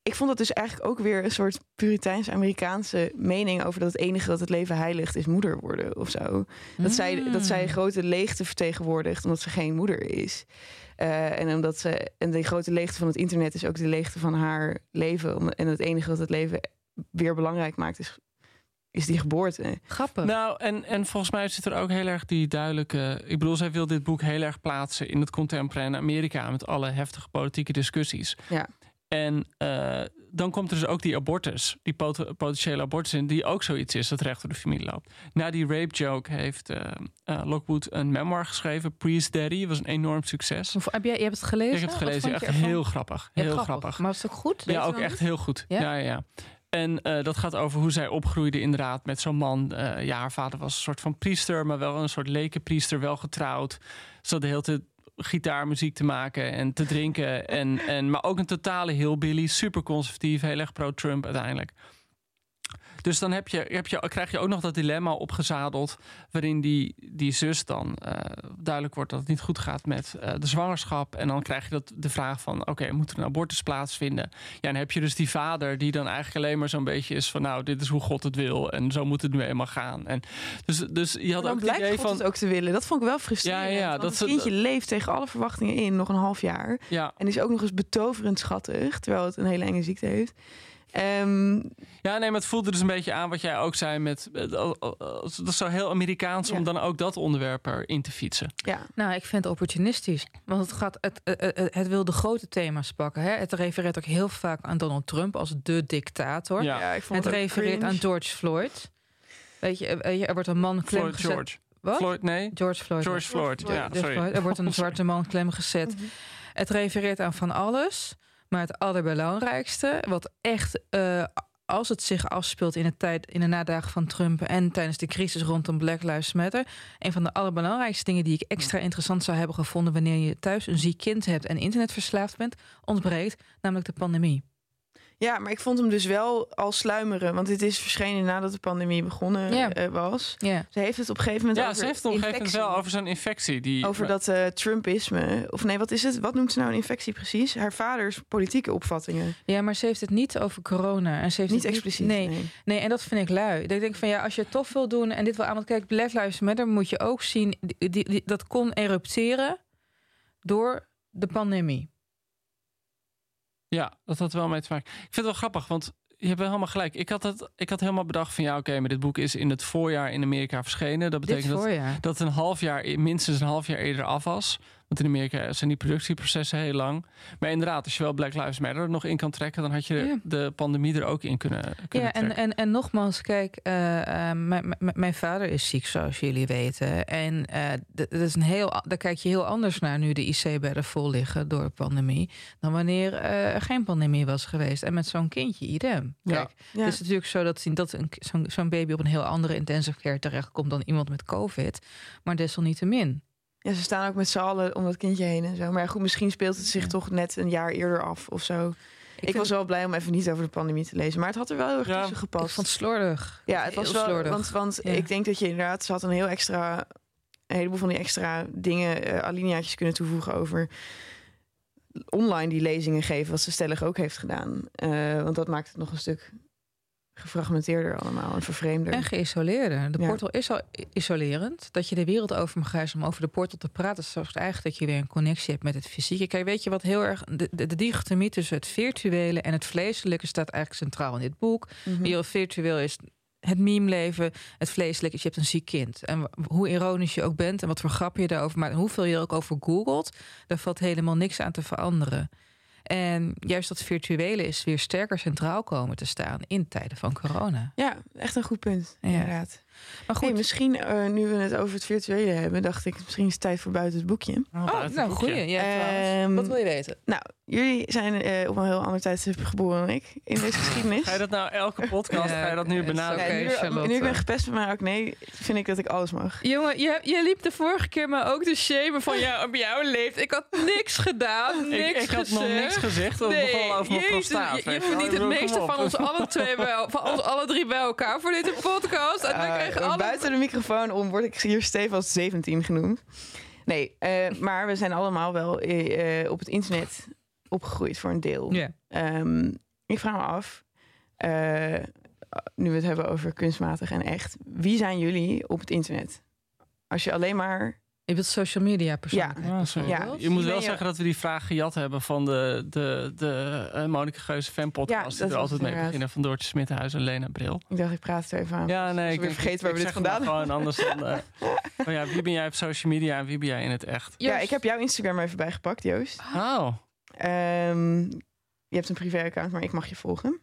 Ik vond dat dus eigenlijk ook weer een soort Puriteins-Amerikaanse mening over dat het enige dat het leven heiligt is moeder worden of zo. Dat, zij, dat zij een grote leegte vertegenwoordigt omdat ze geen moeder is. Uh, en omdat ze en de grote leegte van het internet is ook de leegte van haar leven. En het enige wat het leven weer belangrijk maakt is is die geboorte. Grappig. Nou, en, en volgens mij zit er ook heel erg die duidelijke. Ik bedoel, zij wil dit boek heel erg plaatsen in het contemporaine Amerika met alle heftige politieke discussies. Ja. En uh, dan komt er dus ook die abortus, die pot potentiële abortus in, die ook zoiets is dat recht door de familie loopt. Na die rape joke heeft uh, uh, Lockwood een memoir geschreven, Priest Daddy, was een enorm succes. Of, heb jij, je hebt het gelezen? Ik heb het gelezen, echt heel grappig. Heel grappig. grappig. Maar was het ook goed? ja, ook echt heel goed. Ja, ja, ja. En uh, dat gaat over hoe zij opgroeide inderdaad met zo'n man. Uh, ja, haar vader was een soort van priester, maar wel een soort lekenpriester, wel getrouwd. Ze had de hele tijd gitaarmuziek te maken en te drinken. En, en, maar ook een totale hillbilly, super conservatief, heel erg pro-Trump uiteindelijk. Dus dan heb je, heb je, krijg je ook nog dat dilemma opgezadeld. waarin die, die zus dan uh, duidelijk wordt dat het niet goed gaat met uh, de zwangerschap. En dan krijg je dat, de vraag van: oké, okay, moet er een abortus plaatsvinden? Ja, dan heb je dus die vader die dan eigenlijk alleen maar zo'n beetje is van: nou, dit is hoe God het wil. En zo moet het nu eenmaal gaan. En dus, dus je had ook het idee God van. het ook te willen. Dat vond ik wel frustrerend. Ja, ja, dat het kindje leeft tegen alle verwachtingen in nog een half jaar. Ja. En is ook nog eens betoverend schattig, terwijl het een hele enge ziekte heeft. Um, ja, nee, maar het voelde dus een beetje aan wat jij ook zei met. Dat is zo heel Amerikaans om dan ook dat onderwerp erin te fietsen. Ja. Nou, ik vind het opportunistisch. Want het, gaat, het, het, het wil de grote thema's pakken. Hè? Het refereert ook heel vaak aan Donald Trump als de dictator. Ja, ik vond het, refereert aan George Floyd. Weet je, er wordt een man klem Floyd gezet. George. Wat? Floyd, nee. George Floyd. George Floyd, ja, sorry. Floyd. Er wordt een *laughs* zwarte man klem gezet. Mhm. Het refereert aan van alles. Maar het allerbelangrijkste, wat echt, uh, als het zich afspeelt in de, tijd, in de nadagen van Trump en tijdens de crisis rondom Black Lives Matter, een van de allerbelangrijkste dingen die ik extra interessant zou hebben gevonden wanneer je thuis een ziek kind hebt en internetverslaafd bent, ontbreekt, namelijk de pandemie. Ja, maar ik vond hem dus wel al sluimeren. Want dit is verschenen nadat de pandemie begonnen eh, was. Ze heeft het op een gegeven moment Ja, over ze heeft het op een gegeven moment wel over zo'n infectie. Die, Over dat eh, Trumpisme. Of nee, wat is het? Wat noemt ze nou een infectie precies? Haar vaders politieke opvattingen. ja, maar ze heeft het niet over corona. En ze heeft Niet het expliciet. Nee, nee. Nee, en dat vind ik lui. Dat ik denk van ja, als je het tof wil doen en dit wil aan, want kijk, Black Lives Matter moet je ook zien, die, die, die- dat kon erupteren door de pandemie. Ja, dat had wel mee te maken. Ik vind het wel grappig, want je hebt wel helemaal gelijk. Ik had, het, ik had helemaal bedacht van ja, oké, maar dit boek is in het voorjaar in Amerika verschenen. Dat betekent dat, dat het een half jaar, minstens een half jaar eerder af was. Want in Amerika zijn die productieprocessen heel lang. Maar inderdaad, als je wel Black Lives Matter er nog in kan trekken, dan had je Ja. de pandemie er ook in kunnen, kunnen Ja, en, trekken. en, en nogmaals, kijk, eh, eh, mijn- vader is ziek, zoals jullie weten. En eh, dat is een heel, daar kijk je heel anders naar nu de IC-bedden vol liggen door de pandemie. dan wanneer eh, er geen pandemie was geweest. En met zo'n kindje, idem. Kijk, Ja. Het is natuurlijk zo dat, dat een- zo'n zo'n baby op een heel andere intensive care terechtkomt dan iemand met COVID. Maar desalniettemin. Ja, ze staan ook met z'n allen om dat kindje heen en zo. Maar ja, goed, misschien speelt het zich Ja. toch net een jaar eerder af of zo. Ik, vind- was wel blij om even niet over de pandemie te lezen. Maar het had er wel heel erg Ja, tussen Ik gepast. vond het slordig. Ja, het was Heel wel. slordig. Want, want Ja. ik denk dat je inderdaad, ze had een heel extra, een heleboel van die extra dingen, eh alineaatjes kunnen toevoegen over online die lezingen geven, wat ze stellig ook heeft gedaan. Eh, want dat maakt het nog een stuk gefragmenteerder allemaal en vervreemder. En geïsoleerder. De Ja. portal is al isolerend. Dat je de wereld over mag reizen om over de portal te praten. Zorgt eigenlijk dat je weer een connectie hebt met het fysieke. Kijk, weet je wat heel erg. De, de, de dichotomie tussen het virtuele en het vleeselijke staat eigenlijk centraal in dit boek. Hier virtueel is het meme-leven, het vleeselijke is je hebt een ziek kind. En hoe ironisch je ook bent en wat voor grap je daarover maakt, hoeveel je er ook over googelt, daar valt helemaal niks aan te veranderen. En juist dat virtuele is weer sterker centraal komen te staan in tijden van corona. Ja, echt een goed punt. Ja. Inderdaad. Maar Hey, goed, misschien eh, nu we het over het virtuele hebben, dacht ik misschien is het tijd voor buiten het boekje. Oh, Oh, nou, goeie. Ja, Ehm, trouwens. Wat wil je weten? Nou, jullie zijn eh, op een heel ander tijdstip geboren dan ik in deze *laughs* geschiedenis. Ga je dat nou elke podcast, Ja, ga je dat nu benadrukken? Ja, nu, nu ik ben gepest met mijn acne, vind ik dat ik alles mag. Jongen, je, je liep de vorige keer maar ook te shamen van ja, op jouw leeftijd. Ik had niks gedaan, Ik, niks ik had nog niks gezegd. Dat begon over mijn prostaat. Je, je Ik het meeste van ons alle twee bij, van ons alle drie bij elkaar voor deze *laughs* podcast. En dan Eh, krijgen alle... Buiten de microfoon om word ik hier stevast 17 genoemd. Nee, eh, maar we zijn allemaal wel eh, op het internet opgegroeid voor een deel. Ehm, ik vraag me af, eh, nu we het hebben over kunstmatig en echt, wie zijn jullie op het internet? Als je alleen maar. Je wilt social media persoon. Ja. Ja, sorry. Ja. Je moet wel je- zeggen dat we die vraag gejat hebben van de, de, de uh, Monika Geuze fan Ja, die er altijd mee beginnen van Doortje Smittenhuis en Lena Bril. Ik dacht, ik praat er even aan. Ja, nee. ik vergeten waar we ik dit zeg het vandaan maar Gewoon *laughs* anders dan... eh, oh ja, wie ben jij op social media en wie ben jij in het echt? Ja, ik heb jouw Instagram even bijgepakt, Joost. Oh, Ehm, je hebt een privé-account, maar ik mag je volgen.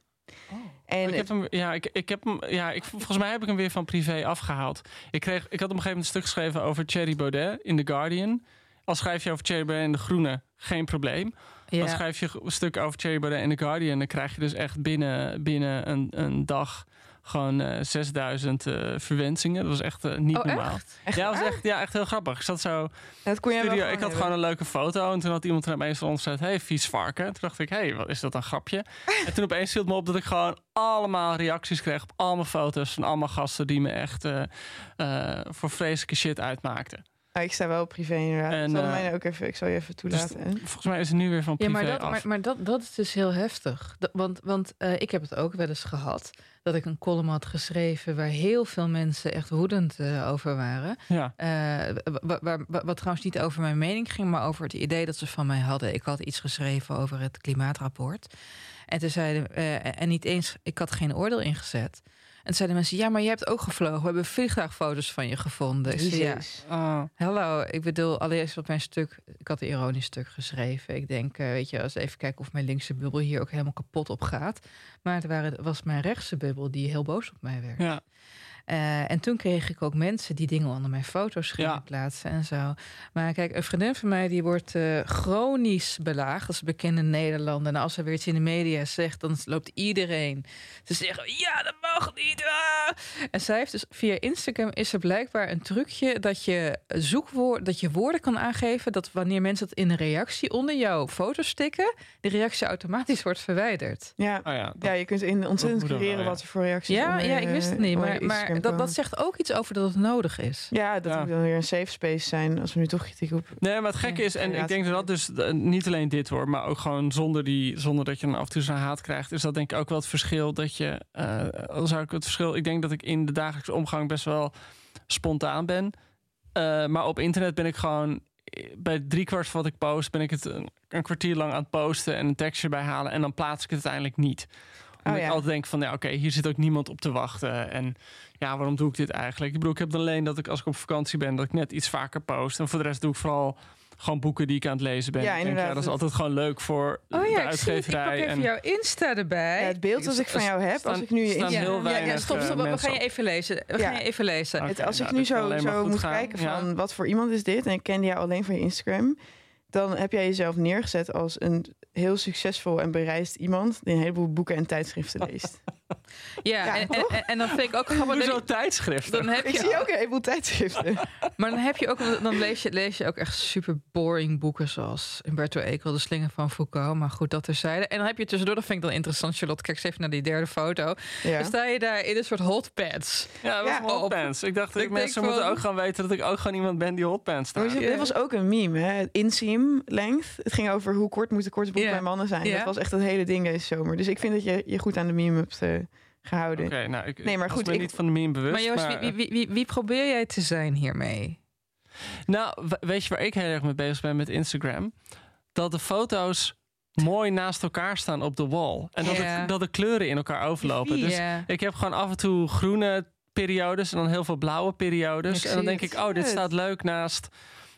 En ik heb hem, ja, ik, ik heb hem, ja ik, volgens mij heb ik hem weer van privé afgehaald. Ik, kreeg, ik had op een gegeven moment een stuk geschreven over Thierry Baudet in The Guardian. Als schrijf je over Thierry Baudet in De Groene, geen probleem. Ja. schrijf je een stuk over Thierry Baudet in The Guardian... dan krijg je dus echt binnen, binnen een, een dag gewoon eh 6000 eh, verwensingen. Dat was echt eh, niet Oh, normaal. echt? Echt Ja, dat was echt, ja, echt heel grappig. Ik zat zo dat kon studio, gewoon ik had hebben. gewoon een leuke foto en toen had iemand er onder gezet... hey, vies varken. Toen dacht ik, hey, wat is dat een grapje? *laughs* en toen opeens viel het me op dat ik gewoon allemaal reacties kreeg... op allemaal foto's van allemaal gasten die me echt eh, eh, voor vreselijke shit uitmaakten. Ah, ik sta wel privé inderdaad. En, ik zal eh, mij ook even, ik zal je even toelaten. hè. Volgens mij is het nu weer van Ja, privé maar, dat, af. maar, maar dat, dat is dus heel heftig. Dat- want want eh, ik heb het ook wel eens gehad. Dat ik een column had geschreven waar heel veel mensen echt woedend eh, over waren. Ja. Eh, wa- wa- wa- wat trouwens niet over mijn mening ging, maar over het idee dat ze van mij hadden. Ik had iets geschreven over het klimaatrapport. En toen zeiden, eh, en niet eens, ik had geen oordeel ingezet. En toen zeiden mensen, ja, maar je hebt ook gevlogen. We hebben vliegtuigfoto's van je gevonden. Ik zei, ja. Ah. Hallo, ik bedoel, allereerst op mijn stuk, ik had een ironisch stuk geschreven. Ik denk, eh, weet je, als even kijken of mijn linkse bubbel hier ook helemaal kapot op gaat. Maar het waren, was mijn rechtse bubbel die heel boos op mij werd. ja. Eh, en toen kreeg ik ook mensen die dingen onder mijn foto's gingen Ja. plaatsen en zo. Maar kijk, een vriendin van mij die wordt eh, chronisch belaagd. Dat is bekend in Nederland. En als ze weer iets in de media zegt, dan loopt iedereen te zeggen: Ja, dat mag niet. ah." En zij heeft dus via Instagram is er blijkbaar een trucje dat je zoekwoord, dat je woorden kan aangeven. Dat wanneer mensen dat in een reactie onder jouw foto stikken, de reactie automatisch wordt verwijderd. Ja. Oh ja, dat- ja, je kunt in ontzettend creëren ja. wat er voor reacties Ja, onder ja, ik wist het niet. maar Dat, dat zegt ook iets over dat het nodig is. Ja, dat Ja. moet dan weer een safe space zijn als we nu toch kritiek op. Nee, maar het gekke is, en ik denk dat dat dus eh, niet alleen dit hoor, maar ook gewoon zonder, die, zonder dat je dan af en toe zo'n haat krijgt, is dat denk ik ook wel het verschil dat je, eh al zou ik het verschil, ik denk dat ik in de dagelijkse omgang best wel spontaan ben, Eh, maar op internet ben ik gewoon bij driekwart van wat ik post, ben ik het een, een kwartier lang aan het posten en een tekstje bij halen en dan plaats ik het uiteindelijk niet. Omdat Oh, ik ja. altijd denk van, ja, oké, hier zit ook niemand op te wachten. En ja, waarom doe ik dit eigenlijk? Ik bedoel, ik heb dan alleen dat ik als ik op vakantie ben, dat ik net iets vaker post. En voor de rest doe ik vooral gewoon boeken die ik aan het lezen ben. Ja, Ik denk, inderdaad. dat is altijd gewoon leuk voor Oh de ja, ik, zie het. ik pak uitgeverij. even en jouw Insta erbij. Ja, het beeld dat ik van jou heb, staan- als ik nu je Instagram- heel ja, weinig ja, stop, eh, stop. We gaan je even lezen. We Ja. gaan je even lezen. Het, als nou, ik nu dat kan zo, zo moet gaan. kijken Ja. van wat voor iemand is dit en ik kende jou alleen van je Instagram, dan heb jij jezelf neergezet als een heel succesvol en bereisd iemand die een heleboel boeken en tijdschriften leest. *laughs* Ja, Ja, en, en, en, en dan vind ik ook grappig. Hoezo tijdschriften? Dan heb ik je, zie ook een heleboel tijdschriften. *laughs* Maar dan heb je ook, dan lees je, lees je ook echt super boring boeken zoals Umberto Eco, De Slinger van Foucault. Maar goed, dat terzijde. En dan heb je tussendoor, dat vind ik dan interessant, Charlotte. Kijk eens even naar die derde foto. Ja. Dan sta je daar in een soort hotpads. Ja, dat Ja, hotpants. Ik dacht, dat Ik mensen moeten van- ook gaan weten dat ik ook gewoon iemand ben die hotpants staat. je- Dit was ook een meme, hè? Inseam length. Het ging over hoe kort moeten korte broeken Ja. bij mannen zijn. Ja. Dat was echt het hele ding deze zomer. Dus ik vind dat je je goed aan de meme hebt eh, gehouden. Oké, nou, ik, Nee, maar goed, ik- niet van de meme bewust. Maar Joost, maar, wie, wie, wie, wie probeer jij te zijn hiermee? Nou, we- weet je waar ik heel erg mee bezig ben met Instagram? Dat de foto's mooi naast elkaar staan op de wall. En dat, Ja. de, dat de kleuren in elkaar overlopen. Dus Ja. ik heb gewoon af en toe groene periodes en dan heel veel blauwe periodes. Ik en dan denk het. ik, oh, dit staat leuk naast,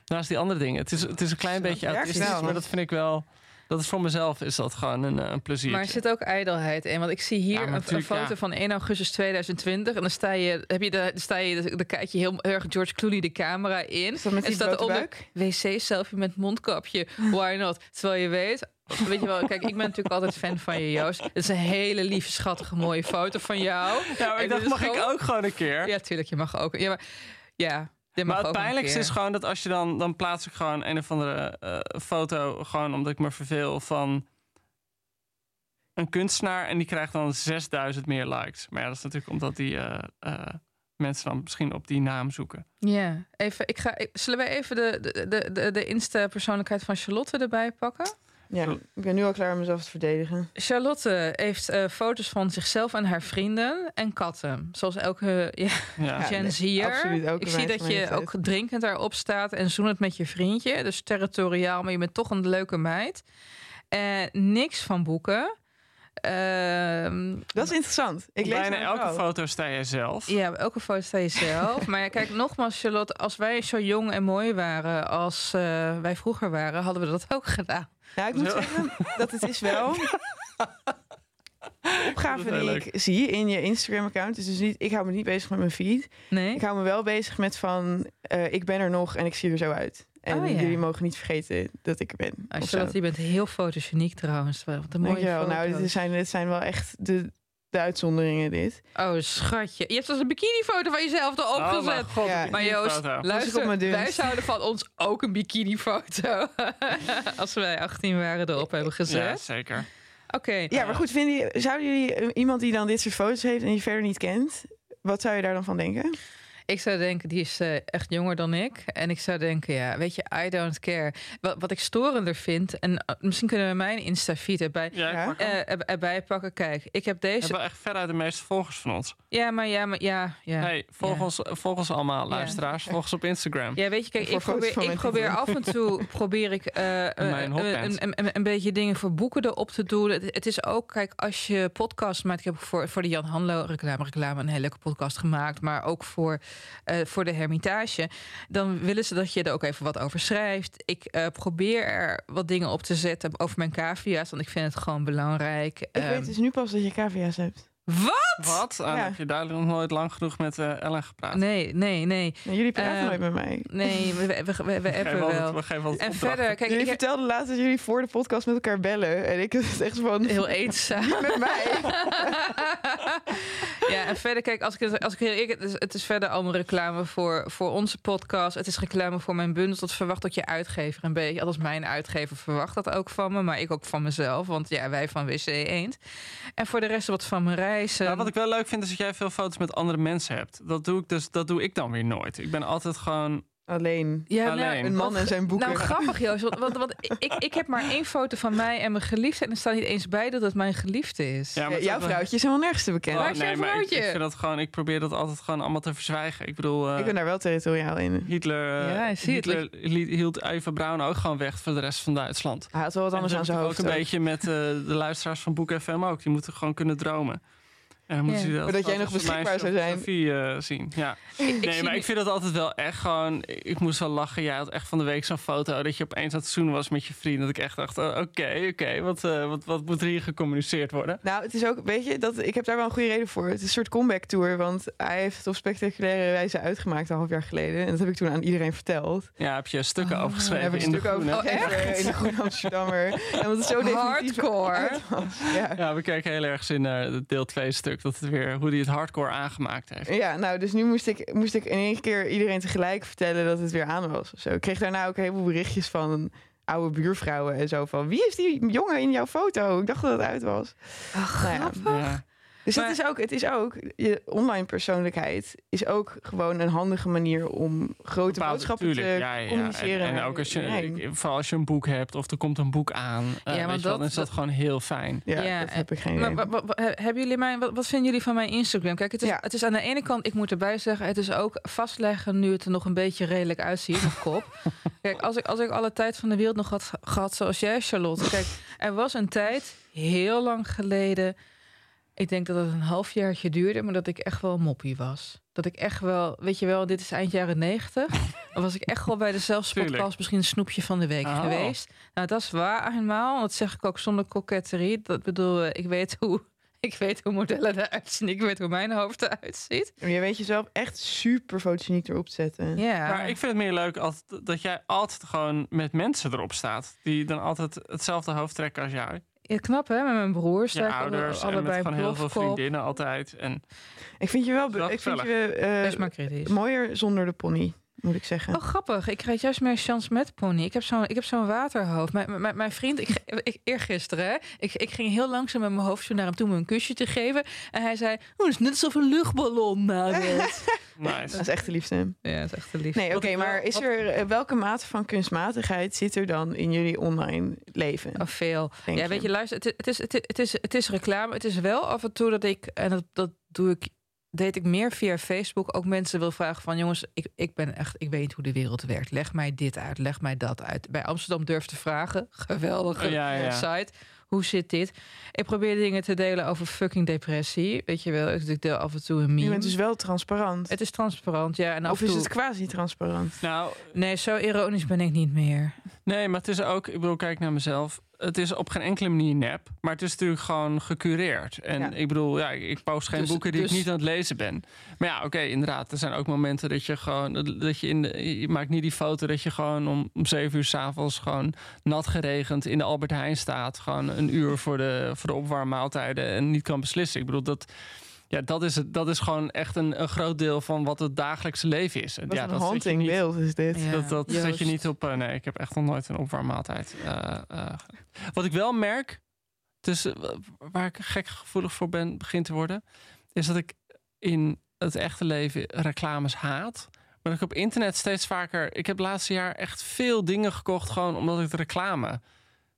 naast die andere dingen. Het is, het is een klein Zo, beetje autistisch, maar dat vind ik wel... Dat is voor mezelf is dat gewoon een, eh, een plezier. Maar er zit ook ijdelheid in. Want ik zie hier Ja, een, foto ja. van 1 augustus 2020. En dan sta je, heb je de, dan sta je, dan kijk je heel erg George Clooney de camera in. Is dat met en staat onder wc-selfie met mondkapje. Why not? Terwijl je weet... Weet je wel, kijk, ik ben natuurlijk altijd fan van je, Joost. Het is een hele lieve, schattige, mooie foto van jou. ja, maar En ik dacht, mag ik ook gewoon een keer? Ja, tuurlijk, je mag ook. Ja, maar, ja Maar het pijnlijkste is gewoon dat als je dan... Dan plaats ik gewoon een of andere eh, foto... Gewoon omdat ik me verveel van... Een kunstenaar en die krijgt dan 6000 meer likes. Maar ja, dat is natuurlijk omdat die eh, eh, mensen dan misschien op die naam zoeken. Ja, even, ik ga, ik- zullen wij even de, de, de, de, de Insta-persoonlijkheid van Charlotte erbij pakken? Ja, ik ben nu al klaar om mezelf te verdedigen. Charlotte heeft eh, foto's van zichzelf en haar vrienden en katten. Zoals elke *laughs* ja, Ja. Gen nee, absoluut, ook Ik zie dat je ook drinkend daarop staat en zoenend met je vriendje. Dus territoriaal, maar je bent toch een leuke meid. Eh, niks van boeken. Ehm, Dat is interessant. Ik lees Bijna elke foto sta jij zelf. ja, elke foto sta je zelf. maar ja, kijk, nogmaals, Charlotte, als wij zo jong en mooi waren als eh, wij vroeger waren, hadden we dat ook gedaan. Nou, ik moet zeggen dat het is wel... *laughs* De opgave Dat die ik zie in je Instagram-account is dus niet... Ik hou me niet bezig met mijn feed. Nee? Ik hou me wel bezig met van... eh, ik ben er nog en ik zie er zo uit. En Oh, ja. jullie mogen niet vergeten dat ik er ben. Of zo. Charlotte, je bent heel fotogeniek trouwens. Wat een mooie Dankjewel. Nou, dit zijn, dit zijn wel echt de, de uitzonderingen, dit. Oh, schatje. Je hebt zelfs een bikinifoto van jezelf erop Oh, gezet. mijn god, Ja. Maar Joost, luister, wij zouden van ons ook een bikinifoto, *laughs* als wij 18 waren, erop hebben Ja, gezet. zeker. Oké. Ja, maar goed, vinden jullie, zouden jullie iemand die dan dit soort foto's heeft en je verder niet kent, wat zou je daar dan van denken? Ik zou denken, die is eh, echt jonger dan ik. En ik zou denken, ja, weet je, I don't care. Wat, wat ik storender vind, en eh, misschien kunnen we mijn Insta-feed erbij, Ja, eh, er- erbij pakken. Kijk, ik heb We deze... hebben echt veruit de meeste volgers van ons. Ja, maar ja, maar ja, ja. Hey, volg, Ja. ons, volg ons allemaal, luisteraars. Volg ons op Instagram. Ja, weet je, kijk, ik probeer, ik probeer af en toe *laughs* probeer ik een, een, een beetje dingen voor boeken erop te doen. Het, het is ook, kijk, als je podcast maakt, ik heb voor, voor de Jan Hanlo reclame, reclame een hele leuke podcast gemaakt, maar ook voor, eh, voor de Hermitage, dan willen ze dat je er ook even wat over schrijft. Ik eh, probeer er wat dingen op te zetten over mijn cavia's, want ik vind het gewoon belangrijk. Ik Ehm, weet dus nu pas dat je cavia's hebt. Wat? Wat? Ah, Ja. heb je duidelijk nog nooit lang genoeg met eh, Ellen gepraat. Nee, nee, nee. Jullie praten Eh, nooit met mij. Nee, we, we, we, we, we appen wel. we geven altijd En opdrachten. verder, kijk, jullie ik heb vertelden laatst dat jullie voor de podcast met elkaar bellen. En ik het echt van... heel eenzaam. met mij. *laughs* ja, en verder, kijk, als ik, het- als ik heel het is, het is verder allemaal reclame voor, voor onze podcast. Het is reclame voor mijn bundel. Dat verwacht ook je uitgever een beetje. Althans, mijn uitgever verwacht dat ook van me, maar ik ook van mezelf. Want ja, wij van WC Eend. En voor de rest wat van mijn reizen. Nou, wat ik wel leuk vind is dat jij veel foto's met andere mensen hebt. Dat doe ik dus, dat doe ik dan weer nooit. Ik ben altijd gewoon. Alleen. ja, nou, alleen. Een man en zijn boeken. Nou, grappig Joost, want, want, want ik, ik heb maar één foto van mij en mijn geliefde. En er staat niet eens bij dat het mijn geliefde is. Ja, maar jouw vrouwtje is helemaal nergens te bekennen. Waar is jouw nee, maar ik, vind dat gewoon. Ik probeer dat altijd gewoon allemaal te verzwijgen. Ik bedoel, eh, ik ben daar wel territoriaal in. Hitler, eh, Ja, zie. Hitler hield Eva Braun ook gewoon weg voor de rest van Duitsland. Hij had wel wat anders aan zo zijn hoofd. Ook een ook. beetje met eh, de luisteraars van Boek FM ook. Die moeten gewoon kunnen dromen. En dan moeten Ja. ze Maar dat jij nog beschikbaar zou zijn. Sophie, eh, zien. Ja. Ik Nee, zie maar ik vind dat altijd wel echt gewoon. Ik moest wel lachen. Jij had echt van de week zo'n foto dat je opeens aan het zoenen was met je vriend. Dat ik echt dacht: oh, oké, oké, wat, eh, wat, wat moet er hier gecommuniceerd worden? Nou, het is ook, weet je, dat, ik heb daar wel een goede reden voor. Het is een soort comeback tour, want hij heeft het op spectaculaire wijze uitgemaakt een half jaar geleden. En dat heb ik toen aan iedereen verteld. Ja, heb je stukken Oh, over Daar geschreven heb ik in de stuk over groene. Oh, *laughs* in de Groene Amsterdammer. En want het zo Hardcore. Ja. Ja, we kijken heel erg in naar het deel 2 stuk. Dat het weer hoe hij het hardcore aangemaakt heeft. Ja, nou, dus nu moest ik, moest ik in één keer iedereen tegelijk vertellen dat het weer aan was. Of zo. Ik kreeg daarna ook een heleboel berichtjes van oude buurvrouwen en zo van... Wie is die jongen in jouw foto? Ik dacht dat het uit was. Ach, Nou ja. grappig. Ja. Dus Maar- dat is ook, het is ook, je online persoonlijkheid is ook gewoon een handige manier om grote Bepaalde- boodschappen tuurlijk, te ja, ja, ja. communiceren. En, en ook als je, vooral als je een boek hebt of er komt een boek aan, eh, Ja, je wel, dat- dan is dat, dat- gewoon heel fijn. Ja, dat heb ik geen Maar hebben jullie mijn, wat, wat vinden jullie van mijn Instagram? Kijk, het is, Ja. het is aan de ene kant, ik moet erbij zeggen, het is ook vastleggen nu het er nog een beetje redelijk uitziet op kop. *laughs* Kijk, als ik, als ik alle tijd van de wereld nog had gehad zoals jij, Charlotte. Kijk, er was een tijd, heel lang geleden, ik denk dat het een halfjaartje duurde, maar dat ik echt wel moppie was. Dat ik echt wel, weet je wel, dit is eind jaren negentig. *laughs* Dan was ik echt wel bij de zelfs Tuurlijk. podcast misschien een snoepje van de week Oh. geweest. Nou, dat is waar eenmaal. Dat zeg ik ook zonder koketterie. Dat bedoel, eh, ik weet hoe, *laughs* ik weet hoe modellen eruit zien. Ik weet hoe mijn hoofd eruit ziet. Maar je weet jezelf echt super fotogeniek erop te zetten. Ja. Maar ik vind het meer leuk als, dat jij altijd gewoon met mensen erop staat. Die dan altijd hetzelfde hoofd trekken als jou. Ja, knap hè, met mijn broers. Je sta ik ouders en met allebei gewoon heel veel vriendinnen altijd. En Ik vind je wel, ik vind je eh, Wees maar kritisch. mooier zonder de pony, moet ik zeggen. Oh, grappig. Ik krijg juist meer chance met pony. Ik heb zo'n ik heb zo'n waterhoofd. Mijn, mijn, mijn vriend, ik, ik, eergisteren, hè, ik, ik ging heel langzaam met mijn hoofd zo naar hem toe om een kusje te geven. En hij zei, oh, het is net alsof een luchtballon nadert. *laughs* Dat nice. is echt de liefste. ja, dat is echt te lief. Nee, oké, maar is er, eh, welke mate van kunstmatigheid zit er dan in jullie online leven? Oh, veel. ja, je? weet je, luister, het, is- het, is, het, is, het, is, het is reclame. Het is wel af en toe dat ik, en dat, dat doe ik, deed ik meer via Facebook, ook mensen wil vragen van, jongens, ik, ik ben echt, ik weet hoe de wereld werkt. Leg mij dit uit, leg mij dat uit. Bij Amsterdam durf te vragen. *laughs* Geweldige ja, ja. site. Hoe zit dit? Ik probeer dingen te delen over fucking depressie. Weet je wel, ik deel af en toe een Je meme. bent dus wel transparant. Het is transparant, ja. En af of is toe... het quasi-transparant? Nou, Nee, zo ironisch ben ik niet meer. nee, maar het is ook, ik bedoel, kijk naar mezelf. Het is op geen enkele manier nep, maar het is natuurlijk gewoon gecureerd. En Ja. ik bedoel, ja, ik post geen Dus- boeken die dus- ik niet aan het lezen ben. Maar ja, oké, inderdaad, er zijn ook momenten dat je gewoon, dat je in de, je maakt niet die foto dat je gewoon om, om zeven uur s'avonds gewoon nat geregend in de Albert Heijn staat. Gewoon een uur voor de, voor de opwarmmaaltijden en niet kan beslissen. Ik bedoel, dat, ja, dat, is het, dat is gewoon echt een, een groot deel van wat het dagelijkse leven is. Wat ja, een dat zet je haunting niet- beeld is dit. Ja. dat, dat zet je niet op. eh, nee, ik heb echt nog nooit een opwarmmaaltijd. eh, eh, wat ik wel merk, dus, waar ik gek gevoelig voor ben, begint te worden, is dat ik in het echte leven reclames haat. Maar dat ik op internet steeds vaker. Ik heb het laatste jaar echt veel dingen gekocht, gewoon omdat ik de reclame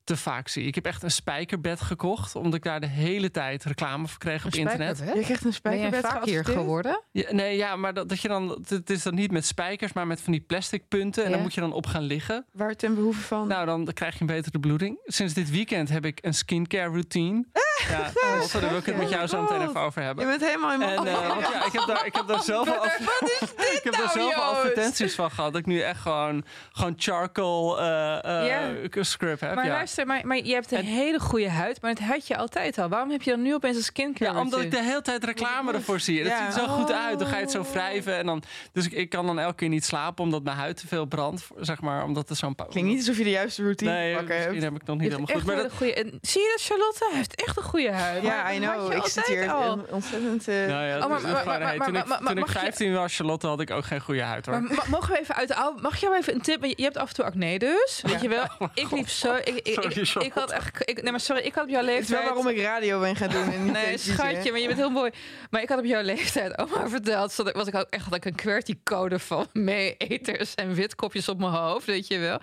te vaak zie. Ik heb echt een spijkerbed gekocht, omdat ik daar de hele tijd reclame voor kreeg op internet. Je krijgt een Ben jij spijkerbed vaak hier geworden? Ja, nee, ja, maar dat, dat je dan. Het is dan niet met spijkers, maar met van die plastic punten. En Ja. dan moet je dan op gaan liggen. Waar ten behoeve van? Nou, dan krijg je een betere bloeding. Sinds dit weekend heb ik een skincare routine. Ja, *laughs* Lotte, daar wil ik het met jou zo meteen even over je hebben. bent helemaal in En, eh, want ja, ik heb daar, ik heb daar zelf *laughs* al, *laughs* ik heb daar nou, zelf al Joost? advertenties van gehad. Dat ik nu echt gewoon, gewoon charcoal eh, eh, Ja. scrub heb. Maar ja. Luister maar, maar je hebt een En- hele goede huid, maar het had je altijd al. Waarom heb je dan nu opeens een skincare Ja, omdat ik de hele tijd reclame ervoor zie. Het Ja. ziet er zo goed uit. Dan ga je het zo Oh. wrijven. En dan, dus ik, ik kan dan elke keer niet slapen omdat mijn huid te veel brandt. Zeg maar, omdat er zo'n... Klinkt niet alsof je de juiste routine Nee, pakken misschien hebt. heb ik nog niet helemaal goed. Maar dat, goede. en Zie je dat, Charlotte? Hij heeft echt een goede huid. Ja, Maar I know. Ik zit hier al. ontzettend... eh, nou ja, Oh, maar- maar- maar- maar- toen ik, maar- toen ik mag je- 15 was, Charlotte, had ik ook geen goede huid hoor. Mogen we even uit de oude... Mag jou even een tip? Je hebt af en toe acne dus. Weet je wel? *laughs* ik liep zo... Ik, ik, Sorry, ik, had echt... Ik, nee, maar sorry. Ik had op jouw Het is leeftijd... wel waarom ik radio ben gaan doen. En niet Nee, schatje, hè? maar je bent heel mooi. Maar ik had op jouw leeftijd *laughs* oma verteld... zat ik- was ik ook echt had ik een QWERTY-code van *laughs* mee-eters en witkopjes op mijn hoofd, weet je wel.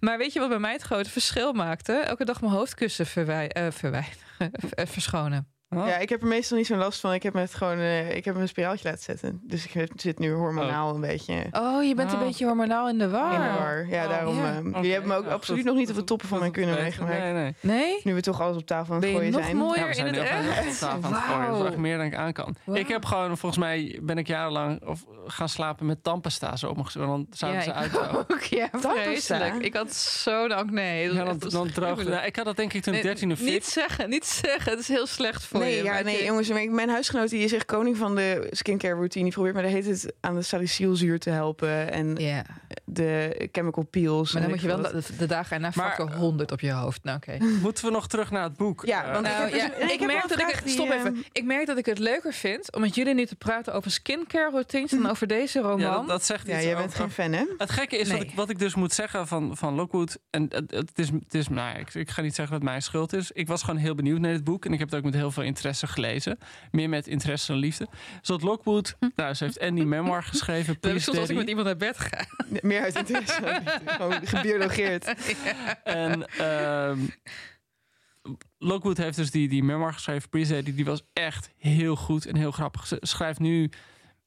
Maar weet je wat bij mij het grote verschil maakte? Elke dag mijn hoofdkussen verwij eh, verwijderen, *laughs* eh, verschonen. Oh. Ja, ik heb er meestal niet zo'n last van. Ik heb, me het gewoon, eh, ik heb me een spiraaltje laten zetten. Dus ik zit nu hormonaal een beetje in Oh, je bent een Oh. beetje hormonaal in de war. de war. Ja, Oh, daarom. ja. eh, je hebt me ook ja, absoluut goed. nog niet op de toppen van mijn kunnen meegemaakt. Nee, nee. Nee? Nu we toch alles op tafel aan het Ben je gooien nog zijn. mooier Ja, we zijn in het echt? aan het gooien. Dat is echt meer dan ik aan kan. Ik heb gewoon, volgens mij ben ik jarenlang of, gaan slapen met tandpasta zo op mijn gezicht. Want dan zouden ze ik uit. ook. *laughs* Ja, Tandpasta? vreselijk. Ik had. Dat Ja, was dan, dan. Nou, ik had dat denk ik toen ik Nee, 13 of Niet 14. zeggen, niet zeggen. Het is heel slecht voor Nee, ja, maar nee, het- jongens. maar Mijn huisgenoot die is echt koning van de skincare routine. Die probeert me de hele tijd aan de salicylzuur te helpen. En Ja, de chemical peels. maar dan moet je wel de, de dagen erna Maar- factor 100 op je hoofd. Nou, oké. *laughs* Moeten we nog terug naar het boek? Ja, Eh, want- Nou, ik ja, dus- ik merk dat ik het, die, stop ehm, even. Ik merk dat ik het leuker vind om met jullie nu te praten over skincare routines dan over deze roman. ja, dat, dat zegt Ja, iets jij bent over- geen fan, hè? Het gekke is wat, ik, wat ik dus moet zeggen van, van Lockwood. En het, het is, het is nou ja, ik, ik ga niet zeggen dat het mijn schuld is. Ik was gewoon heel benieuwd naar dit boek. En ik heb het ook met heel veel interesse gelezen. Meer met interesse dan liefde. Dat Lockwood, nou, ze heeft en die memoir geschreven. *laughs* Dat soms als ik met iemand naar bed ga. Meer uit interesse. *laughs* Gewoon gebiologeerd. En ehm Lockwood heeft dus die, die memoir geschreven, Please Daddy. Die was echt heel goed en heel grappig. Ze schrijft nu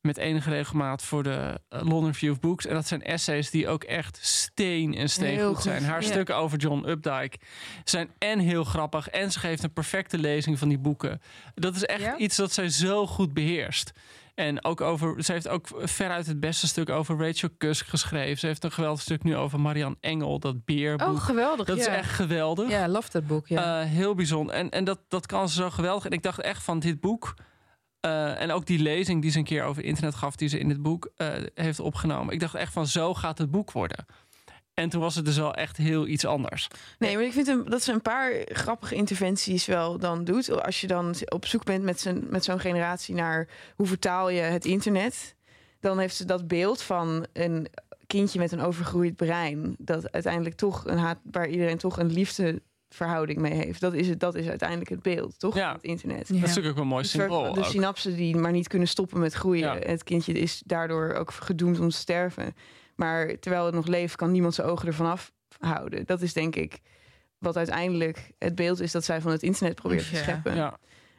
met enige regelmaat voor de eh, London Review of Books. En dat zijn essays die ook echt steen en steen goed goed, zijn. Haar ja. stukken over John Updike zijn en heel grappig. En ze geeft een perfecte lezing van die boeken. Dat is echt Ja? iets dat zij zo goed beheerst. En ook over, ze heeft ook veruit het beste stuk over Rachel Cusk geschreven. Ze heeft een geweldig stuk nu over Marianne Engel, dat beerboek. Oh, geweldig. dat is echt geweldig. Ja, love dat boek. Ja. Eh, heel bijzonder. En, en dat, dat kan ze zo geweldig. En ik dacht echt van dit boek. Eh, en ook die lezing die ze een keer over internet gaf, die ze in dit boek eh, heeft opgenomen. Ik dacht echt van zo gaat het boek worden. En toen was het dus wel echt heel iets anders. Nee, maar ik vind dat ze een paar grappige interventies wel dan doet. Als je dan op zoek bent met, zijn, met zo'n generatie naar hoe vertaal je het internet. Dan heeft ze dat beeld van een kindje met een overgroeid brein. Dat uiteindelijk toch een waar iedereen toch een liefdeverhouding mee heeft. Dat is, het, dat is uiteindelijk het beeld, toch? Ja. van Het internet. Ja. Dat is natuurlijk ook een mooi symbool. De synapsen die maar niet kunnen stoppen met groeien. Ja. Het kindje is daardoor ook gedoemd om te sterven. Maar terwijl het nog leeft, kan niemand zijn ogen ervan afhouden. Dat is denk ik wat uiteindelijk het beeld is dat zij van het internet probeert te scheppen. Ja,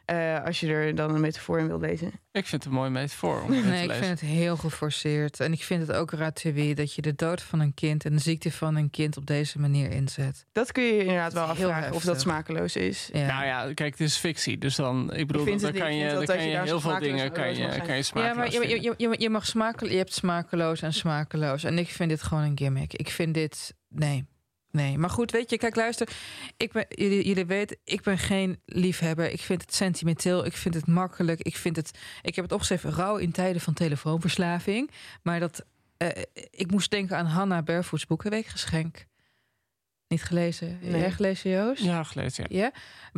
Eh, als je er dan een metafoor in wil lezen. ik vind het een mooi metafoor om *laughs* Nee, te ik lezen. vind het heel geforceerd. En ik vind het ook raterie dat je de dood van een kind en de ziekte van een kind op deze manier inzet. Dat kun je inderdaad wel afvragen of dat smakeloos is. Ja. Nou ja, kijk, het is fictie. Dus dan, ik bedoel, dan kan je, dan kan je heel veel dingen kan je, kan je Ja, smakeloos maar je, vinden. je, je, je mag smakeloos, je hebt smakeloos en smakeloos. En ik vind dit gewoon een gimmick. Ik vind dit. Nee. Nee, maar goed, weet je, kijk, luister. Ik ben, jullie, jullie weten, ik ben geen liefhebber. Ik vind het sentimenteel. Ik vind het makkelijk. Ik vind het. Ik heb het opgeschreven rouw in tijden van telefoonverslaving. Maar dat. eh, ik moest denken aan Hanna Barefoots Boekenweekgeschenk. Niet gelezen. Nee. Jij gelezen, Joost? Ja, gelezen, ja.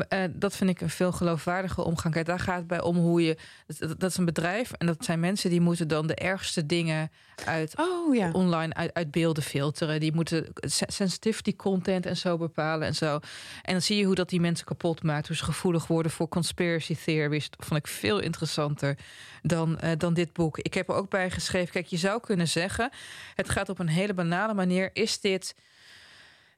Eh, dat vind ik een veel geloofwaardige omgang. Kijk, daar gaat het bij om hoe je. Dat, dat is een bedrijf en dat zijn mensen die moeten dan de ergste dingen uit Oh ja. online uit, uit beelden filteren. Die moeten se- sensitivity content en zo bepalen en zo. En dan zie je hoe dat die mensen kapot maakt. Hoe ze gevoelig worden voor conspiracy theories. Dat vond ik veel interessanter dan, eh, dan dit boek. Ik heb er ook bij geschreven. Kijk, je zou kunnen zeggen. Het gaat op een hele banale manier. Is dit.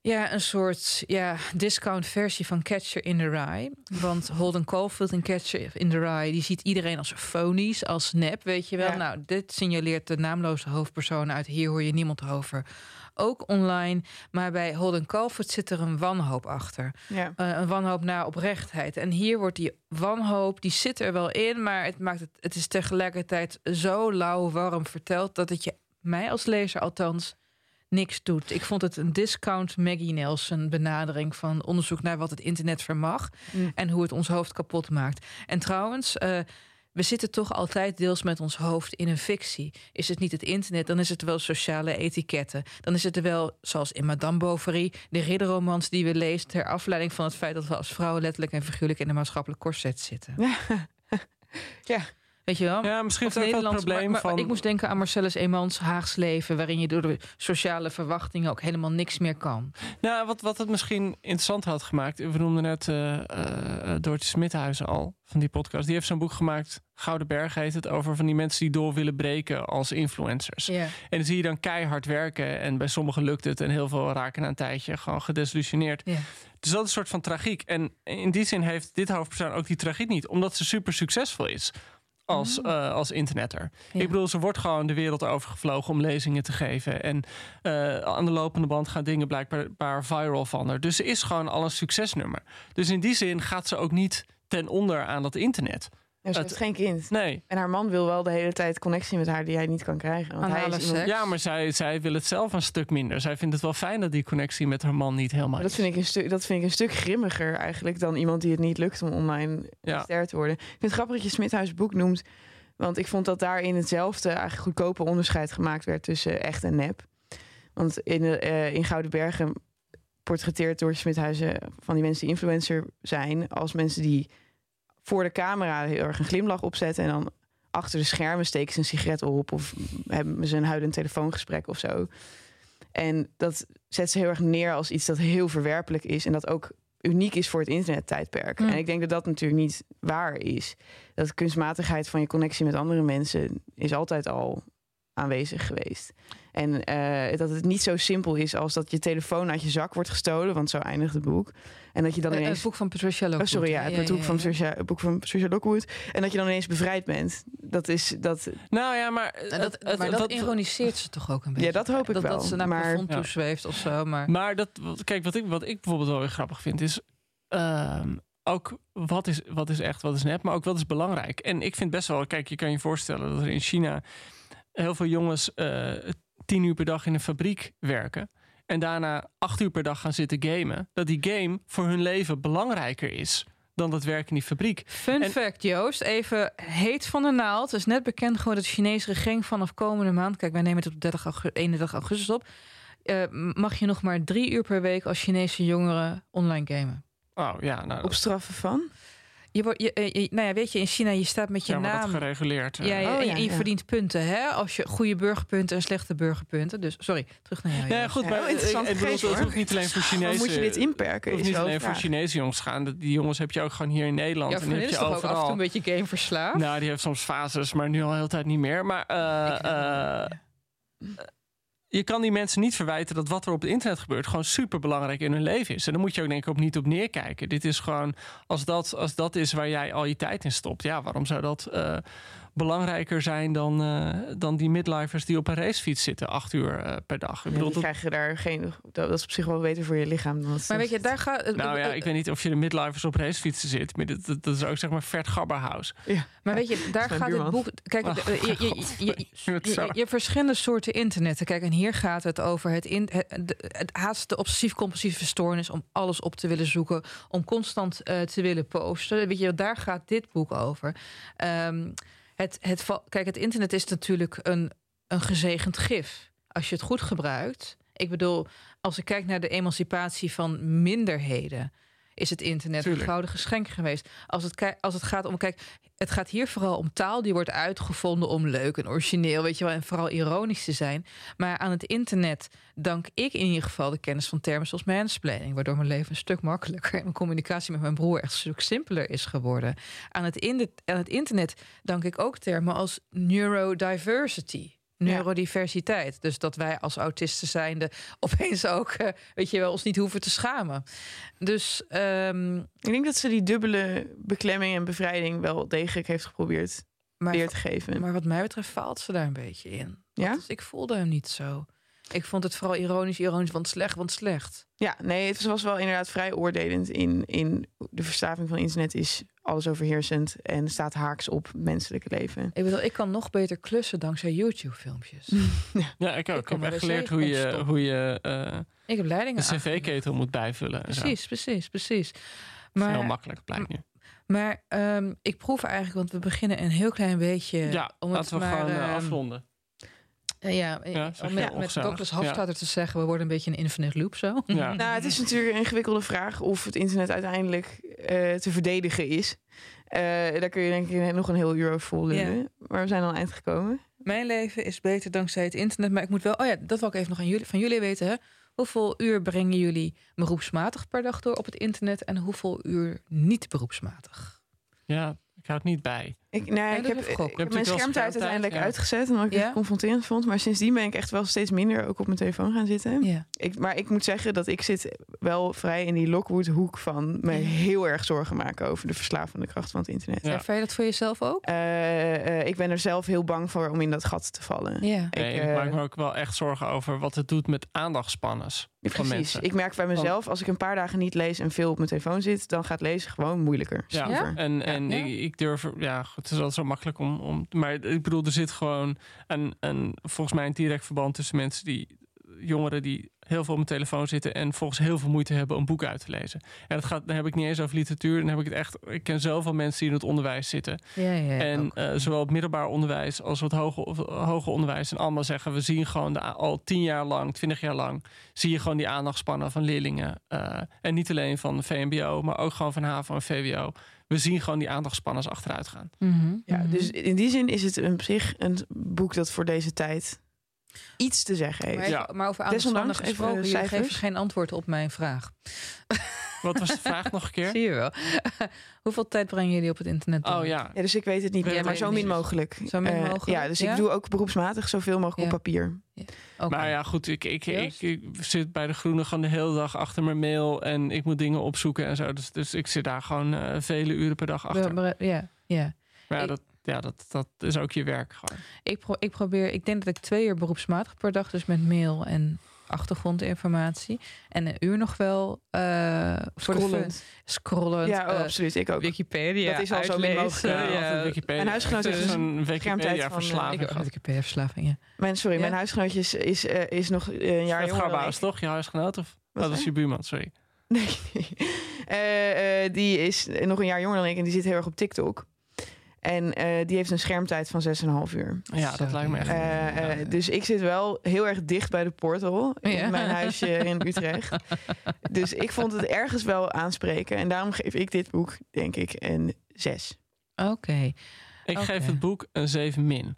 Ja, een soort ja, discount versie van Catcher in the Rye. Want Holden Caulfield in Catcher in the Rye... die ziet iedereen als fonisch, als nep, weet je wel. Ja. Nou, dit signaleert de naamloze hoofdpersoon uit. Hier hoor je niemand over. Ook online. Maar bij Holden Caulfield zit er een wanhoop achter. ja. Eh, een wanhoop naar oprechtheid. En hier wordt die wanhoop, die zit er wel in... maar het, maakt het, het is tegelijkertijd zo lauw warm verteld... dat het je, mij als lezer althans, niks doet. Ik vond het een discount Maggie Nelson benadering van onderzoek naar wat het internet vermag Mm. en hoe het ons hoofd kapot maakt. En trouwens, eh, we zitten toch altijd deels met ons hoofd in een fictie. Is het niet het internet, dan is het wel sociale etiketten. Dan is het er wel, zoals in Madame Bovary, de ridderromans die we lezen ter afleiding van het feit dat we als vrouwen letterlijk en figuurlijk in een maatschappelijk corset zitten. *laughs* Ja. Weet je wel? Ja, misschien is het ook probleem maar, maar van... ik moest denken aan Marcellus Eemans Haags leven... waarin je door de sociale verwachtingen ook helemaal niks meer kan. Nou, wat, wat het misschien interessant had gemaakt. We noemden net eh eh, Doortje Smithuizen al van die podcast. Die heeft zo'n boek gemaakt, Gouden Berg heet het, over van die mensen die door willen breken als influencers. En dan zie je dan keihard werken en bij sommigen lukt het en heel veel raken na een tijdje gewoon gedesillusioneerd. Dus dat is een soort van tragiek. En in die zin heeft dit hoofdpersoon ook die tragiek niet, omdat ze super succesvol is. Als, eh, als internetter. Ja. Ik bedoel, ze wordt gewoon de wereld overgevlogen om lezingen te geven. En eh, aan de lopende band gaan dingen blijkbaar viral van haar. Dus ze is gewoon al een succesnummer. Dus in die zin gaat ze ook niet ten onder aan dat internet. Ja, ze Het- heeft geen kind. Nee. En haar man wil wel de hele tijd connectie met haar die hij niet kan krijgen. Want hij is iemand-. Ja, maar zij, zij wil het zelf een stuk minder. Zij vindt het wel fijn dat die connectie met haar man niet helemaal dat, is. vind ik een stuk, dat vind ik een stuk grimmiger eigenlijk dan iemand die het niet lukt om online Ja. ster te worden. Ik vind het grappig dat je Smithuis boek noemt. Want ik vond dat daarin hetzelfde eigenlijk goedkope onderscheid gemaakt werd tussen echt en nep. Want in, eh, in Gouden Bergen portretteert door Smithuizen van die mensen die influencer zijn als mensen die voor de camera heel erg een glimlach opzetten en dan achter de schermen steken ze een sigaret op of hebben ze een huilend telefoongesprek of zo. En dat zet ze heel erg neer als iets dat heel verwerpelijk is en dat ook uniek is voor het internettijdperk. Hmm. En ik denk dat dat natuurlijk niet waar is. Dat kunstmatigheid van je connectie met andere mensen is altijd al aanwezig geweest. En eh, dat het niet zo simpel is als dat je telefoon uit je zak wordt gestolen, want zo eindigt het boek. En dat je dan Eh, ineens Het boek van Patricia Oh, Lockwood. sorry, ja, het, boek, van ja. Patricia, het boek van Patricia Lockwood. En dat je dan ineens bevrijd bent. Dat is dat. Nou ja, maar... En dat, het- het- maar dat ironiseert ze toch ook een beetje? Ja, dat hoop ik dat, wel. Dat ze naar maar plafond Ja. toezweeft of zo. Maar, Maar dat, kijk, wat ik, wat ik bijvoorbeeld wel weer grappig vind, is ehm, ook wat is, wat is echt, wat is nep, maar ook wat is belangrijk. En ik vind best wel, kijk, je kan je voorstellen dat er in China heel veel jongens eh, tien uur per dag in een fabriek werken. En daarna acht uur per dag gaan zitten gamen. Dat die game voor hun leven belangrijker is dan dat werk in die fabriek. Fun En- fact, Joost. Even heet van de naald. Het is net bekend geworden dat de Chinese regering vanaf komende maand... Kijk, wij nemen het op 30 augu- 31 augustus op. eh, mag je nog maar drie uur per week als Chinese jongeren online gamen. Oh ja, nou, op straffen van. Je, wordt- je, eh, je- nou ja, weet je, in China, je staat met je ja, maar dat naam... gereguleerd. eh. Ja, ja, Oh, en je- ja, en je ja. verdient punten, hè? Als je goede burgerpunten en slechte burgerpunten. Dus, sorry, terug naar jou. Ja, goed, Ja, maar oh, ik, ik interessant bedoel, het hoeft niet alleen voor Chinezen. Moet je dit Het inperken? hoeft Is niet alleen een voor. Chinese jongens gaan. Die jongens heb je ook gewoon hier in Nederland. Ja, en heb is je toch ook af en overal. toe een beetje game verslaafd? Nou, die heeft soms fases, maar nu al de hele tijd niet meer. Maar eh, Ik je kan die mensen niet verwijten dat wat er op het internet gebeurt gewoon super belangrijk in hun leven is. En dan moet je ook denk ik op niet op neerkijken. Dit is gewoon, als dat, als dat is waar jij al je tijd in stopt, ja, waarom zou dat eh, belangrijker zijn dan, eh, dan die midlifers die op een racefiets zitten acht uur eh, per dag? Ik Ja, bedoel, die dat, krijgen daar geen. Dat, is op zich wel beter voor je lichaam. Dan Maar weet je, daar gaat... nou ja, ik weet niet of je de midlifers op racefietsen zit. Maar dat, dat, dat is ook zeg maar Vert Gabberhaus. Maar weet je, daar gaat het boek. Kijk, de- je, je, je, je, *laughs* je, je verschillende soorten internetten. Kijk, en hier gaat het over het, in, het, haast de obsessief-compulsieve stoornis om alles op te willen zoeken, om constant eh, te willen posten. Weet je, daar gaat dit boek over. Ehm, het, het, kijk, het internet is natuurlijk een, een gezegend gif. Als je het goed gebruikt. Ik bedoel, als ik kijk naar de emancipatie van minderheden, is het internet Tuurlijk. een gouden geschenk geweest. Als het, als het gaat om, kijk, het gaat hier vooral om taal die wordt uitgevonden om leuk en origineel, weet je wel, en vooral ironisch te zijn. Maar aan het internet dank ik in ieder geval de kennis van termen zoals mansplaining, waardoor mijn leven een stuk makkelijker en mijn communicatie met mijn broer echt een stuk simpeler is geworden. Aan het, in aan het internet dank ik ook termen als neurodiversity. Neurodiversiteit. Dus dat wij als autisten zijnde *laughs* opeens ook, eh, weet je wel, ons niet hoeven te schamen. Dus ehm, Ik denk dat ze die dubbele beklemming en bevrijding wel degelijk heeft geprobeerd maar, weer te geven. maar wat mij betreft faalt ze daar een beetje in. Ja? Dus ik voelde hem niet zo. Ik vond het vooral ironisch, ironisch, want slecht, want slecht. Ja, nee, het was wel inderdaad vrij oordelend in, in de verslaving van internet is alles overheersend en staat haaks op het menselijke leven. Ik bedoel, ik kan nog beter klussen dankzij YouTube-filmpjes. *laughs* Ja, ik ook. Ik, heb echt geleerd hoe je, hoe je eh, ik heb leidingen de cv-ketel moet bijvullen. zo. Precies, precies, precies. Maar, heel makkelijk, blijkt nu. maar ehm, ik proef eigenlijk, want we beginnen een heel klein beetje... Ja, om het laten we maar, gewoon eh, ehm, afronden. Eh, ja, Ja, om met, met. Douglas Hofstadter te zeggen... we worden een beetje een infinite loop zo. Ja. *laughs* Nou, het is natuurlijk een ingewikkelde vraag of het internet uiteindelijk eh, te verdedigen is. Eh, daar kun je denk ik nog een heel uur over vol lullen. Maar we zijn al eind gekomen. Mijn leven is beter dankzij het internet. Maar ik moet wel... Oh ja, dat wil ik even nog aan jullie, van jullie weten. Hè? Hoeveel uur brengen jullie beroepsmatig per dag door op het internet... en hoeveel uur niet beroepsmatig? Ja, ik hou het niet bij. Ik, nou, ja, Ja, ik heb, ik mijn schermtijd uiteindelijk ja. uitgezet. Omdat ik Ja? het confronterend vond. Maar sindsdien ben ik echt wel steeds minder ook op mijn telefoon gaan zitten. Ja. Ik, maar ik moet zeggen dat ik zit wel vrij in die Lockwood hoek van me Ja. heel erg zorgen maken over de verslavende kracht van het internet. Ja. Ervaar je dat voor jezelf ook? Eh, eh, ik ben er zelf heel bang voor om in dat gat te vallen. Ja. Ik, Nee, ik, eh, maak me ook wel echt zorgen over wat het doet met aandachtsspannes van Precies. mensen. Ik merk bij mezelf, als ik een paar dagen niet lees en veel op mijn telefoon zit, dan gaat lezen gewoon moeilijker. Ja. En, en Ja. Ik, ik durf, ja, goed, het is altijd zo makkelijk om, om. Maar ik bedoel, er zit gewoon een, een, volgens mij een direct verband tussen mensen die, jongeren die heel veel op mijn telefoon zitten en volgens heel veel moeite hebben om boeken uit te lezen. En dat gaat, dan heb ik niet eens over literatuur, dan heb ik het echt. Ik ken zoveel mensen die in het onderwijs zitten. Ja, ja, en ook. eh, zowel het middelbaar onderwijs als het hoger, hoger onderwijs. En allemaal zeggen, we zien gewoon de, al tien jaar lang, twintig jaar lang, zie je gewoon die aandachtspannen van leerlingen. eh, en niet alleen van VMBO, maar ook gewoon van HAVO en VWO. We zien gewoon die aandachtspannen achteruit gaan. Mhm, Ja, mhm. dus in die zin is het op zich een boek dat voor deze tijd iets te zeggen heeft. Maar, Ja. even- maar over even jullie cijfers. geven geen antwoord op mijn vraag. Wat was de vraag nog een keer? *laughs* Zie je wel. Hoeveel tijd brengen jullie op het internet door? Oh ja. Ja, dus ik weet het niet meer, maar maar zo niet. min mogelijk. Zo min Eh, mogelijk, ja, dus ja? ik doe ook beroepsmatig zoveel mogelijk Ja. op papier. Oké. Maar ja, goed, ik, ik, ik, zit bij de Groene gewoon de hele dag achter mijn mail en ik moet dingen opzoeken en zo. Dus, dus ik zit daar gewoon eh, vele uren per dag achter. Ja, ja. Maar ja, dat, ja dat, dat is ook je werk gewoon. Ik, pro- ik probeer, ik denk dat ik twee uur beroepsmatig per dag, dus met mail en achtergrondinformatie. En een uur nog wel eh voor de Scrollend. fun. scrollend. Ja, oh, eh, absoluut. Ik ook. Wikipedia. Dat is al zo uitlezen. mogelijk. Ja, Wikipedia. Mijn huisgenoot is dus een van, Wikipedia-verslaving. Ik heb een Wikipedia-verslaving, ja. Mijn, sorry, Ja? mijn huisgenootje is, is, eh, is nog een jaar jonger ik. toch? Je huisgenoot? Of Wat dat was zei je buurman, sorry. Nee, *laughs* nee. Eh, eh, die is nog een jaar jonger dan ik en die zit heel erg op TikTok. En eh, die heeft een schermtijd van 6,5 uur. Ja, dat Zo, lijkt me echt. Eh, eh, ja. dus ik zit wel heel erg dicht bij de portal in Ja. mijn huisje in Utrecht. *laughs* dus ik vond het ergens wel aanspreken. En daarom geef ik dit boek, denk ik, een 6. Oké, Ik geef het boek een 7 min.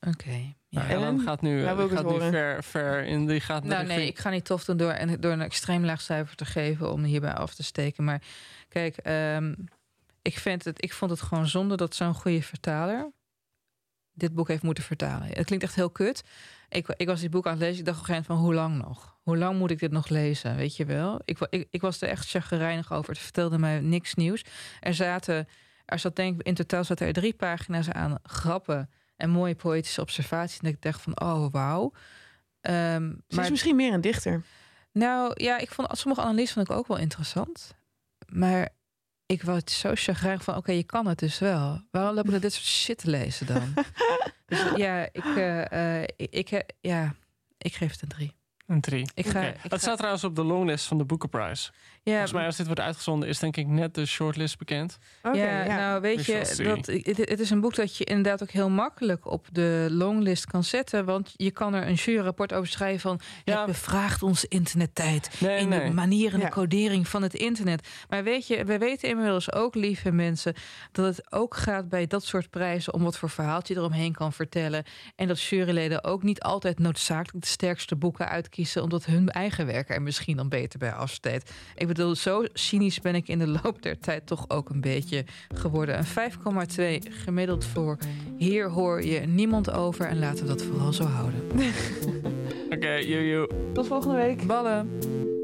oké. Ja. Nou, Ellen gaat nu, Nou, gaat nu ver, ver in. Die gaat Nou naar nee, ik ga niet tof doen door, en- door een extreem laag cijfer te geven om hierbij af te steken. Maar kijk, ehm, ik, vind het, ik vond het gewoon zonde dat zo'n goede vertaler dit boek heeft moeten vertalen. Het klinkt echt heel kut. Ik, ik was dit boek aan het lezen. Ik dacht op een van hoe lang nog? Hoe lang moet ik dit nog lezen? Weet je wel? Ik, ik was er echt chagrijnig over. Het vertelde mij niks nieuws. Er zaten, er zat denk ik, in totaal zaten er drie pagina's aan grappen en mooie poëtische observaties. En ik dacht van, oh wauw. Ehm, Ze is misschien meer een dichter. nou ja, ik vond sommige analyses vond ik ook wel interessant. Maar ik was zo chagrijnig van, oké, je kan het dus wel. Waarom loop ik dit soort shit te lezen dan? *laughs* dus ja, ik, eh, eh, ik, ik, ja, ik geef het een drie. Een 3. Ik ga, ik Het ga- staat trouwens op de longlist van de Boekenprijs. ja, Volgens mij als dit wordt uitgezonden is denk ik net de shortlist bekend. Oké, ja, nou weet je, dat, het, het is een boek dat je inderdaad ook heel makkelijk op de longlist kan zetten. Want je kan er een juryrapport over schrijven van... Ja. het bevraagt onze internettijd. Nee, in nee. de manier en de Ja. codering van het internet. Maar weet je, wij weten inmiddels ook, lieve mensen, dat het ook gaat bij dat soort prijzen om wat voor verhaaltje je eromheen kan vertellen. En dat juryleden ook niet altijd noodzakelijk de sterkste boeken uitkiezen, omdat hun eigen werk er misschien dan beter bij afsteekt. Ik bedoel, zo cynisch ben ik in de loop der tijd toch ook een beetje geworden. Een 5,2 gemiddeld voor. Hier hoor je niemand over en laten we dat vooral zo houden. *laughs* Oké, joe, Tot volgende week. Ballen!